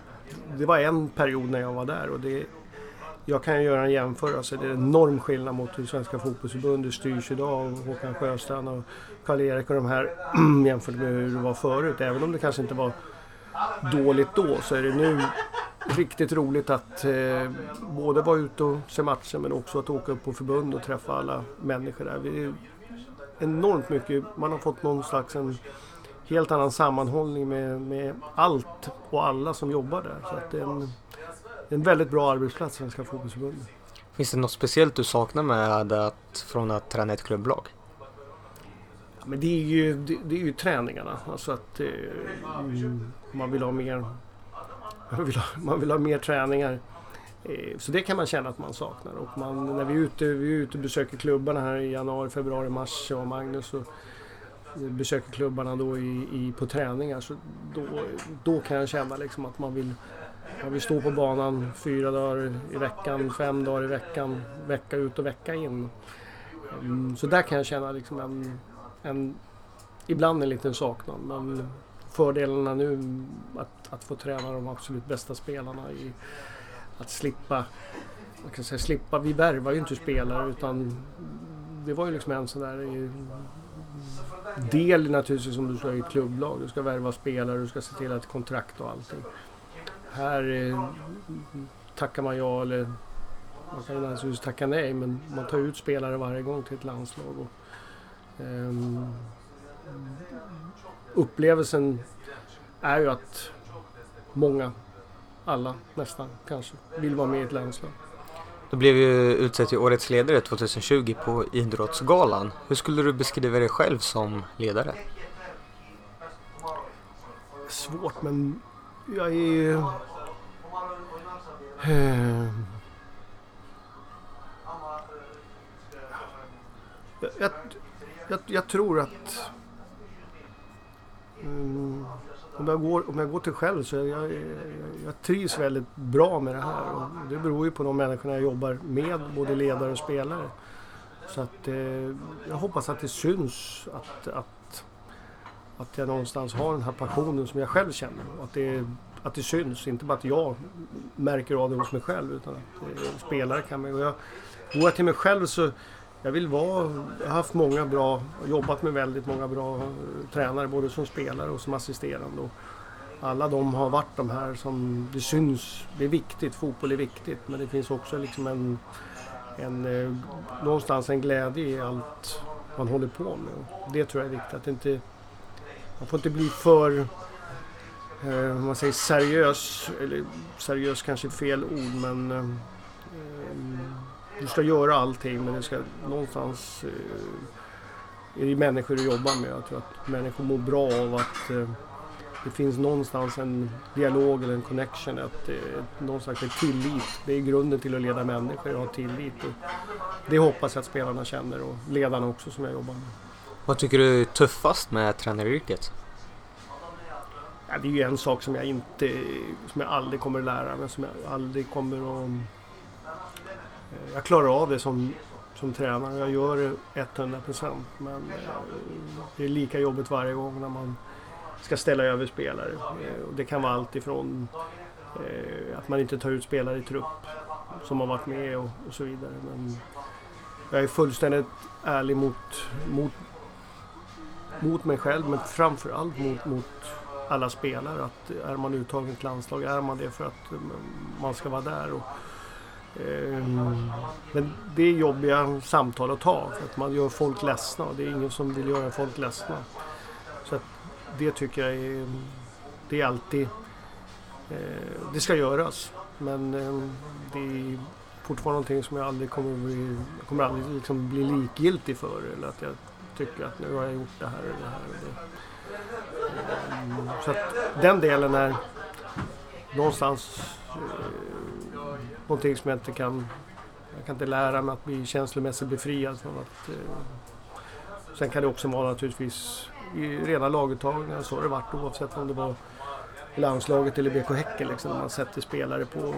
det var en period när jag var där och det, jag kan göra en jämförelse. Det är en enorm skillnad mot hur Svenska fotbollsförbundet styrs idag av Håkan Sjöstrand och Karl-Erik och de här (clears throat) jämfört med hur det var förut. Även om det kanske inte var dåligt då så är det nu riktigt roligt att eh, både vara ute och se matcher men också att åka upp på förbund och träffa alla människor där. Vi enormt mycket, man har fått någon slags en helt annan sammanhållning med, med allt och alla som jobbar där. Så att det är en, en väldigt bra arbetsplats, Svenska Fotbollförbundet. Finns det något speciellt du saknar med att, från att träna ett klubblag? Ja, men det är ju, det, det är ju träningarna. Alltså att eh, man vill ha mer (laughs) man vill ha, man vill ha mer träningar. Eh, så det kan man känna att man saknar. Och man, när vi är, ute, vi är ute och besöker klubbarna här i januari, februari, mars, jag och Magnus. Och besöker klubbarna då i, i, på träningar. Så då, då kan jag känna liksom att man vill, man vill stå på banan fyra dagar i veckan, fem dagar i veckan, vecka ut och vecka in. Mm, så där kan jag känna liksom en, en ibland en liten saknad. Men fördelarna nu att, att få träna de absolut bästa spelarna. I, att slippa, man kan säga slippa, vi värvar ju inte spelare utan det var ju liksom en sån där eh, del naturligtvis som du ska i ett klubblag. Du ska värva spelare, du ska se till att kontrakt och allting. Här eh, tackar man ja eller man kan naturligtvis tacka nej men man tar ut spelare varje gång till ett landslag. Och, um, upplevelsen är ju att många, alla nästan kanske, vill vara med i ett landslag. Du blev ju utsedd till Årets ledare 2020 på Idrottsgalan. Hur skulle du beskriva dig själv som ledare? Svårt men jag är... Eh, jag, jag, jag, tror att Mm, om, jag går, om jag går till själv så jag, jag, jag trivs väldigt bra med det här. Och det beror ju på de människorna jag jobbar med, både ledare och spelare. Så att eh, jag hoppas att det syns att, att, att jag någonstans har den här passionen som jag själv känner. Att det, att det syns, inte bara att jag märker av det hos mig själv utan att eh, spelare kan. Och jag, går jag till mig själv så jag vill vara, jag har haft många bra, jobbat med väldigt många bra eh, tränare både som spelare och som assisterande. Och alla de har varit de här som det syns. Det är viktigt, fotboll är viktigt men det finns också liksom en, en eh, någonstans en glädje i allt man håller på med. Det tror jag är viktigt. Att inte, man får inte bli för eh, man säger seriös, eller seriös kanske är fel ord men eh, du ska göra allting men det ska någonstans eh, är det människor du jobbar med. Jag tror att människor mår bra av att eh, det finns någonstans en dialog eller en connection, att, eh, någon slags tillit. Det är grunden till att leda människor, att ha tillit. Och det hoppas jag att spelarna känner och ledarna också som jag jobbar med. Vad tycker du är tuffast med tränaryrket? Ja, det är ju en sak som jag inte, som jag aldrig kommer att lära mig, som jag aldrig kommer att... Jag klarar av det som, som tränare, jag gör det 100 procent. Men eh, det är lika jobbigt varje gång när man ska ställa över spelare. Eh, det kan vara allt ifrån eh, att man inte tar ut spelare i trupp som har varit med och, och så vidare. Men jag är fullständigt ärlig mot, mot, mot mig själv men framförallt mot, mot alla spelare. Att är man uttagen till landslag, är man det för att man ska vara där. Och, Ehm, men det är jobbiga samtal att ta för att man gör folk ledsna och det är ingen som vill göra folk ledsna. Så att det tycker jag är, det är alltid, eh, det ska göras. Men ehm, det är fortfarande någonting som jag aldrig kommer, bli, kommer aldrig liksom bli likgiltig för. Eller att jag tycker att nu har jag gjort det här och det här. Och det. Ehm, så att den delen är någonstans eh, någonting som jag inte kan... Jag kan inte lära mig att bli känslomässigt befriad från att... Eh, sen kan det också vara naturligtvis i rena laguttagningar så har det varit oavsett om det var i landslaget eller BK Häcken liksom. Man sätter spelare på,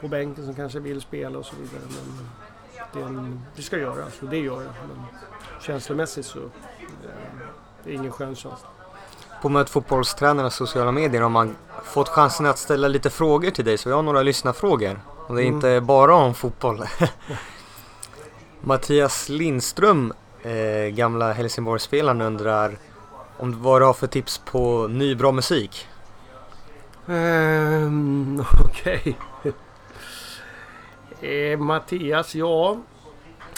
på bänken som kanske vill spela och så vidare. Men det, en, det ska göras och det gör jag. Men känslomässigt så eh, det är ingen skön känsla på Möt fotbollstränarnas sociala medier har man fått chansen att ställa lite frågor till dig, så jag har några lyssnarfrågor. Och det är mm. inte bara om fotboll. (laughs) Mattias Lindström, eh, gamla Helsingborgsspelaren, undrar om vad du har för tips på ny bra musik? Um, (laughs) Okej. Okay. (laughs) eh, Mattias, ja.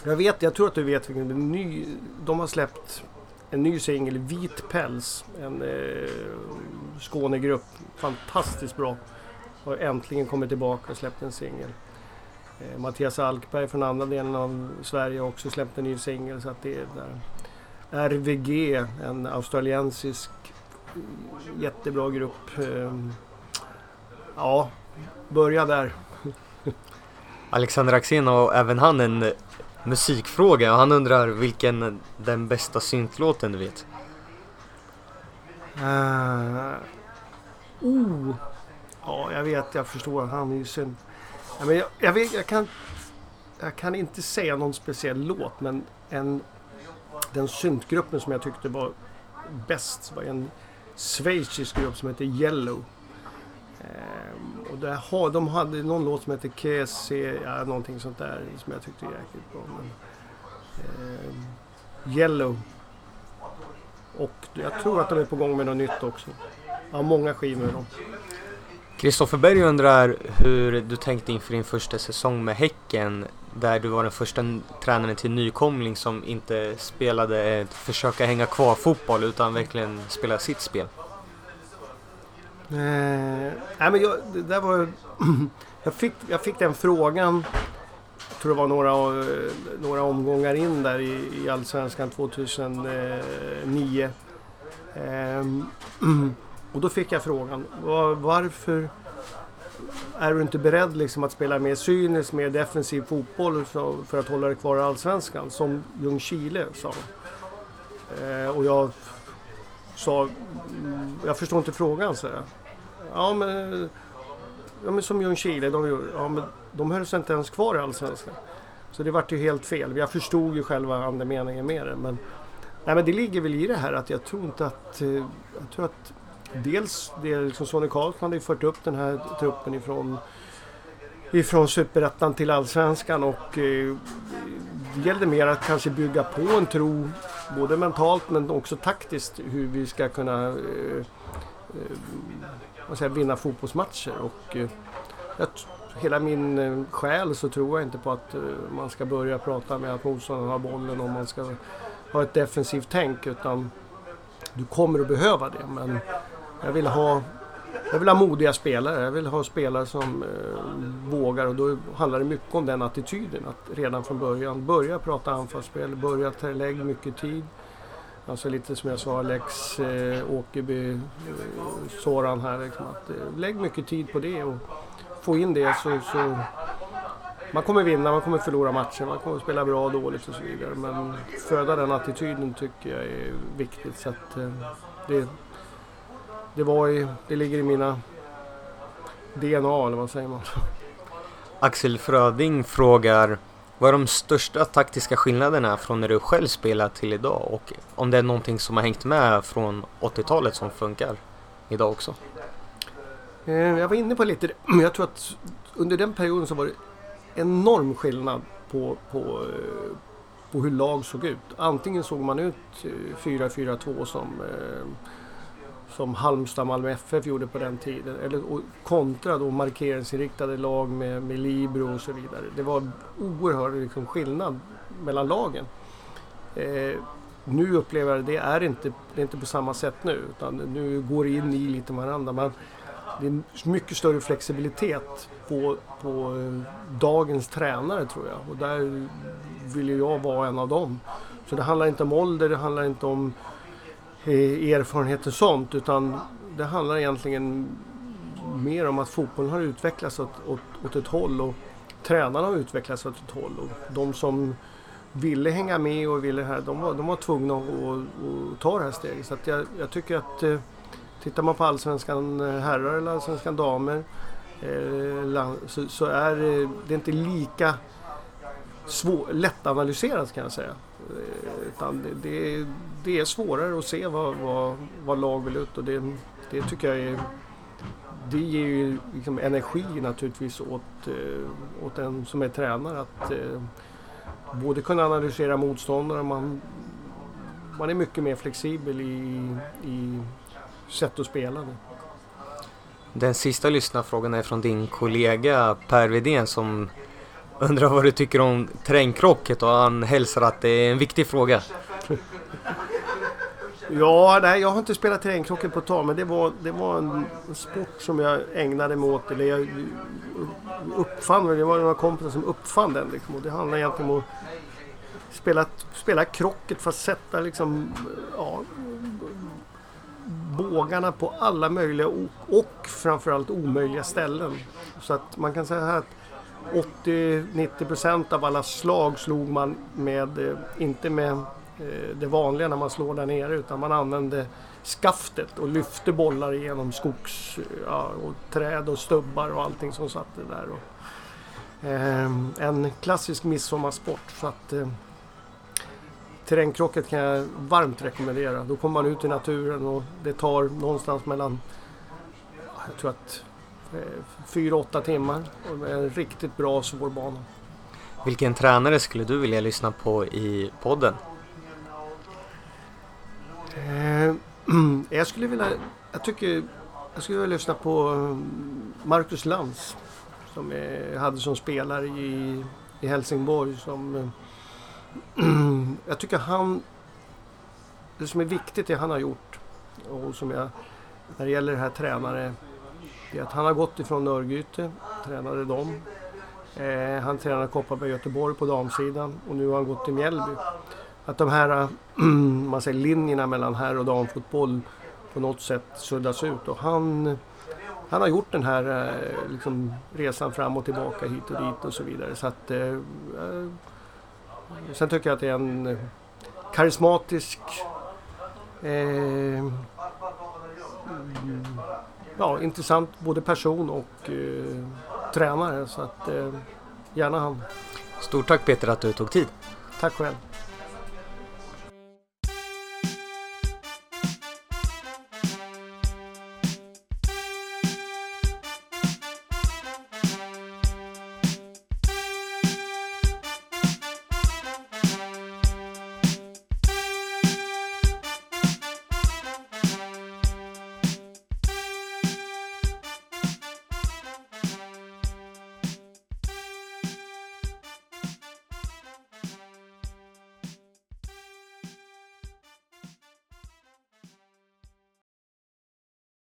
Jag vet, jag tror att du vet vilken ny... De har släppt en ny singel, Vit päls. En eh, Skånegrupp. Fantastiskt bra. Har äntligen kommit tillbaka och släppt en singel. Eh, Mattias Alkberg från andra delen av Sverige har också släppt en ny singel. Så att det är där. RVG, en australiensisk jättebra grupp. Eh, ja, börja där. (laughs) Alexander Axén har även han en musikfråga och han undrar vilken den bästa syntlåten du vet? Uh, oh! Ja, jag vet, jag förstår. Han är ju synd. Ja, men jag, jag, vet, jag, kan, jag kan inte säga någon speciell låt, men en, den syntgruppen som jag tyckte var bäst var en schweizisk grupp som heter Yellow. Ehm, och där de hade någon låt som heter KC, ja, någonting sånt där som jag tyckte var jäkligt bra. Men, ehm, Yellow. Och jag tror att de är på gång med något nytt också. Har många skivor med dem. Kristoffer Berg undrar hur du tänkte inför din första säsong med Häcken där du var den första tränaren till nykomling som inte spelade ett försöka hänga kvar fotboll utan verkligen spela sitt spel. Eh, nej men jag, det där var, (clears throat) jag, fick, jag fick den frågan, jag tror det var några, eh, några omgångar in där i, i Allsvenskan 2009. Ehm, (clears throat) eh, och då fick jag frågan, var, varför är du inte beredd liksom att spela mer cynisk, mer defensiv fotboll för, för att hålla dig kvar i Allsvenskan? Som Ljungskile sa. Eh, och jag sa, mm, jag förstår inte frågan, så jag. Ja men, ja, men som Ljungskile, de, ja, men, de höll sig inte ens kvar i Allsvenskan. Så det vart ju helt fel. Jag förstod ju själva andemeningen med det. Men, nej, men det ligger väl i det här att jag tror inte att... Eh, jag tror att dels det liksom Sonny Karlsson hade ju fört upp den här truppen ifrån ifrån superettan till allsvenskan och eh, det gällde mer att kanske bygga på en tro både mentalt men också taktiskt hur vi ska kunna eh, eh, vad säger, vinna fotbollsmatcher. Och, eh, jag, hela min eh, själ så tror jag inte på att eh, man ska börja prata med att motståndaren har bollen och man ska ha ett defensivt tänk utan du kommer att behöva det. Men jag vill ha jag vill ha modiga spelare. Jag vill ha spelare som eh, vågar och då handlar det mycket om den attityden. Att redan från början börja prata anfallsspel, börja ta lägg mycket tid. Alltså lite som jag sa, Alex eh, Åkerby, eh, Soran här. Liksom, att, eh, lägg mycket tid på det och få in det så, så man kommer vinna, man kommer förlora matcher, man kommer spela bra och dåligt och så vidare. Men föda den attityden tycker jag är viktigt. Så att, eh, det, det, var i, det ligger i mina DNA, eller vad säger man? Axel Fröding frågar vad är de största taktiska skillnaderna från när du själv spelar till idag och om det är någonting som har hängt med från 80-talet som funkar idag också? Eh, jag var inne på lite men (clears throat) jag tror att under den perioden så var det enorm skillnad på, på, eh, på hur lag såg ut. Antingen såg man ut 4-4-2 som som Halmstad, Malmö FF gjorde på den tiden. Eller kontra då markeringsinriktade lag med, med Libro och så vidare. Det var oerhörd liksom, skillnad mellan lagen. Eh, nu upplever jag att det är inte, det är inte på samma sätt nu. Utan nu går det in i lite varandra. Men det är mycket större flexibilitet på, på eh, dagens tränare tror jag. Och där vill jag vara en av dem. Så det handlar inte om ålder, det handlar inte om Eh, erfarenhet och sånt utan det handlar egentligen mer om att fotbollen har utvecklats åt, åt, åt ett håll och tränarna har utvecklats åt ett håll. Och de som ville hänga med och ville här, de var, de var tvungna att, att, ta det här steget. Så jag, jag, tycker att eh, tittar man på allsvenskan eh, herrar eller allsvenskan damer eh, så, så, är eh, det inte lika svår, lättanalyserat kan jag säga. Eh, utan det, det, det är svårare att se vad, vad, vad lag vill ut och det, det tycker jag är det ger ju liksom energi naturligtvis åt, eh, åt den som är tränare att eh, både kunna analysera motståndare, man, man är mycket mer flexibel i, i sätt att spela. Det. Den sista lyssnarfrågan är från din kollega Per Widén som undrar vad du tycker om terrängkrocket och han hälsar att det är en viktig fråga. Ja, nej, jag har inte spelat terrängkrocket på ett tag men det var, det var en sport som jag ägnade mig åt. Eller jag uppfann, det var några kompisar som uppfann den. Liksom, och det handlar egentligen om att spela, spela krocket för att sätta liksom, ja, bågarna på alla möjliga och, och framförallt omöjliga ställen. Så att man kan säga här att 80-90% av alla slag slog man med, eh, inte med eh, det vanliga när man slår där nere utan man använde skaftet och lyfte bollar genom skogs eh, ja, och träd och stubbar och allting som satt där. Och, eh, en klassisk midsommarsport så att eh, terrängkrocket kan jag varmt rekommendera. Då kommer man ut i naturen och det tar någonstans mellan jag tror att Eh, fyra, åtta timmar och en riktigt bra svår bana. Vilken tränare skulle du vilja lyssna på i podden? Eh, (clears throat) jag skulle vilja, jag tycker, jag skulle vilja lyssna på eh, Marcus Lantz som jag hade som spelare i, i Helsingborg. Som, (clears throat) jag tycker han, det som är viktigt det han har gjort och som jag, när det gäller det här tränare det är att han har gått ifrån Örgryte, tränade dem. Eh, han tränade Kopparberg Göteborg på damsidan och nu har han gått till Mjällby. Att de här (clears throat) man säger, linjerna mellan herr och damfotboll på något sätt suddas ut. Och han, han har gjort den här eh, liksom, resan fram och tillbaka hit och dit och så vidare. Så att, eh, eh sen tycker jag att det är en eh, karismatisk eh, ja, intressant både person och eh, tränare. Så att, eh, gärna han. Stort tack Peter att du tog tid. Tack själv.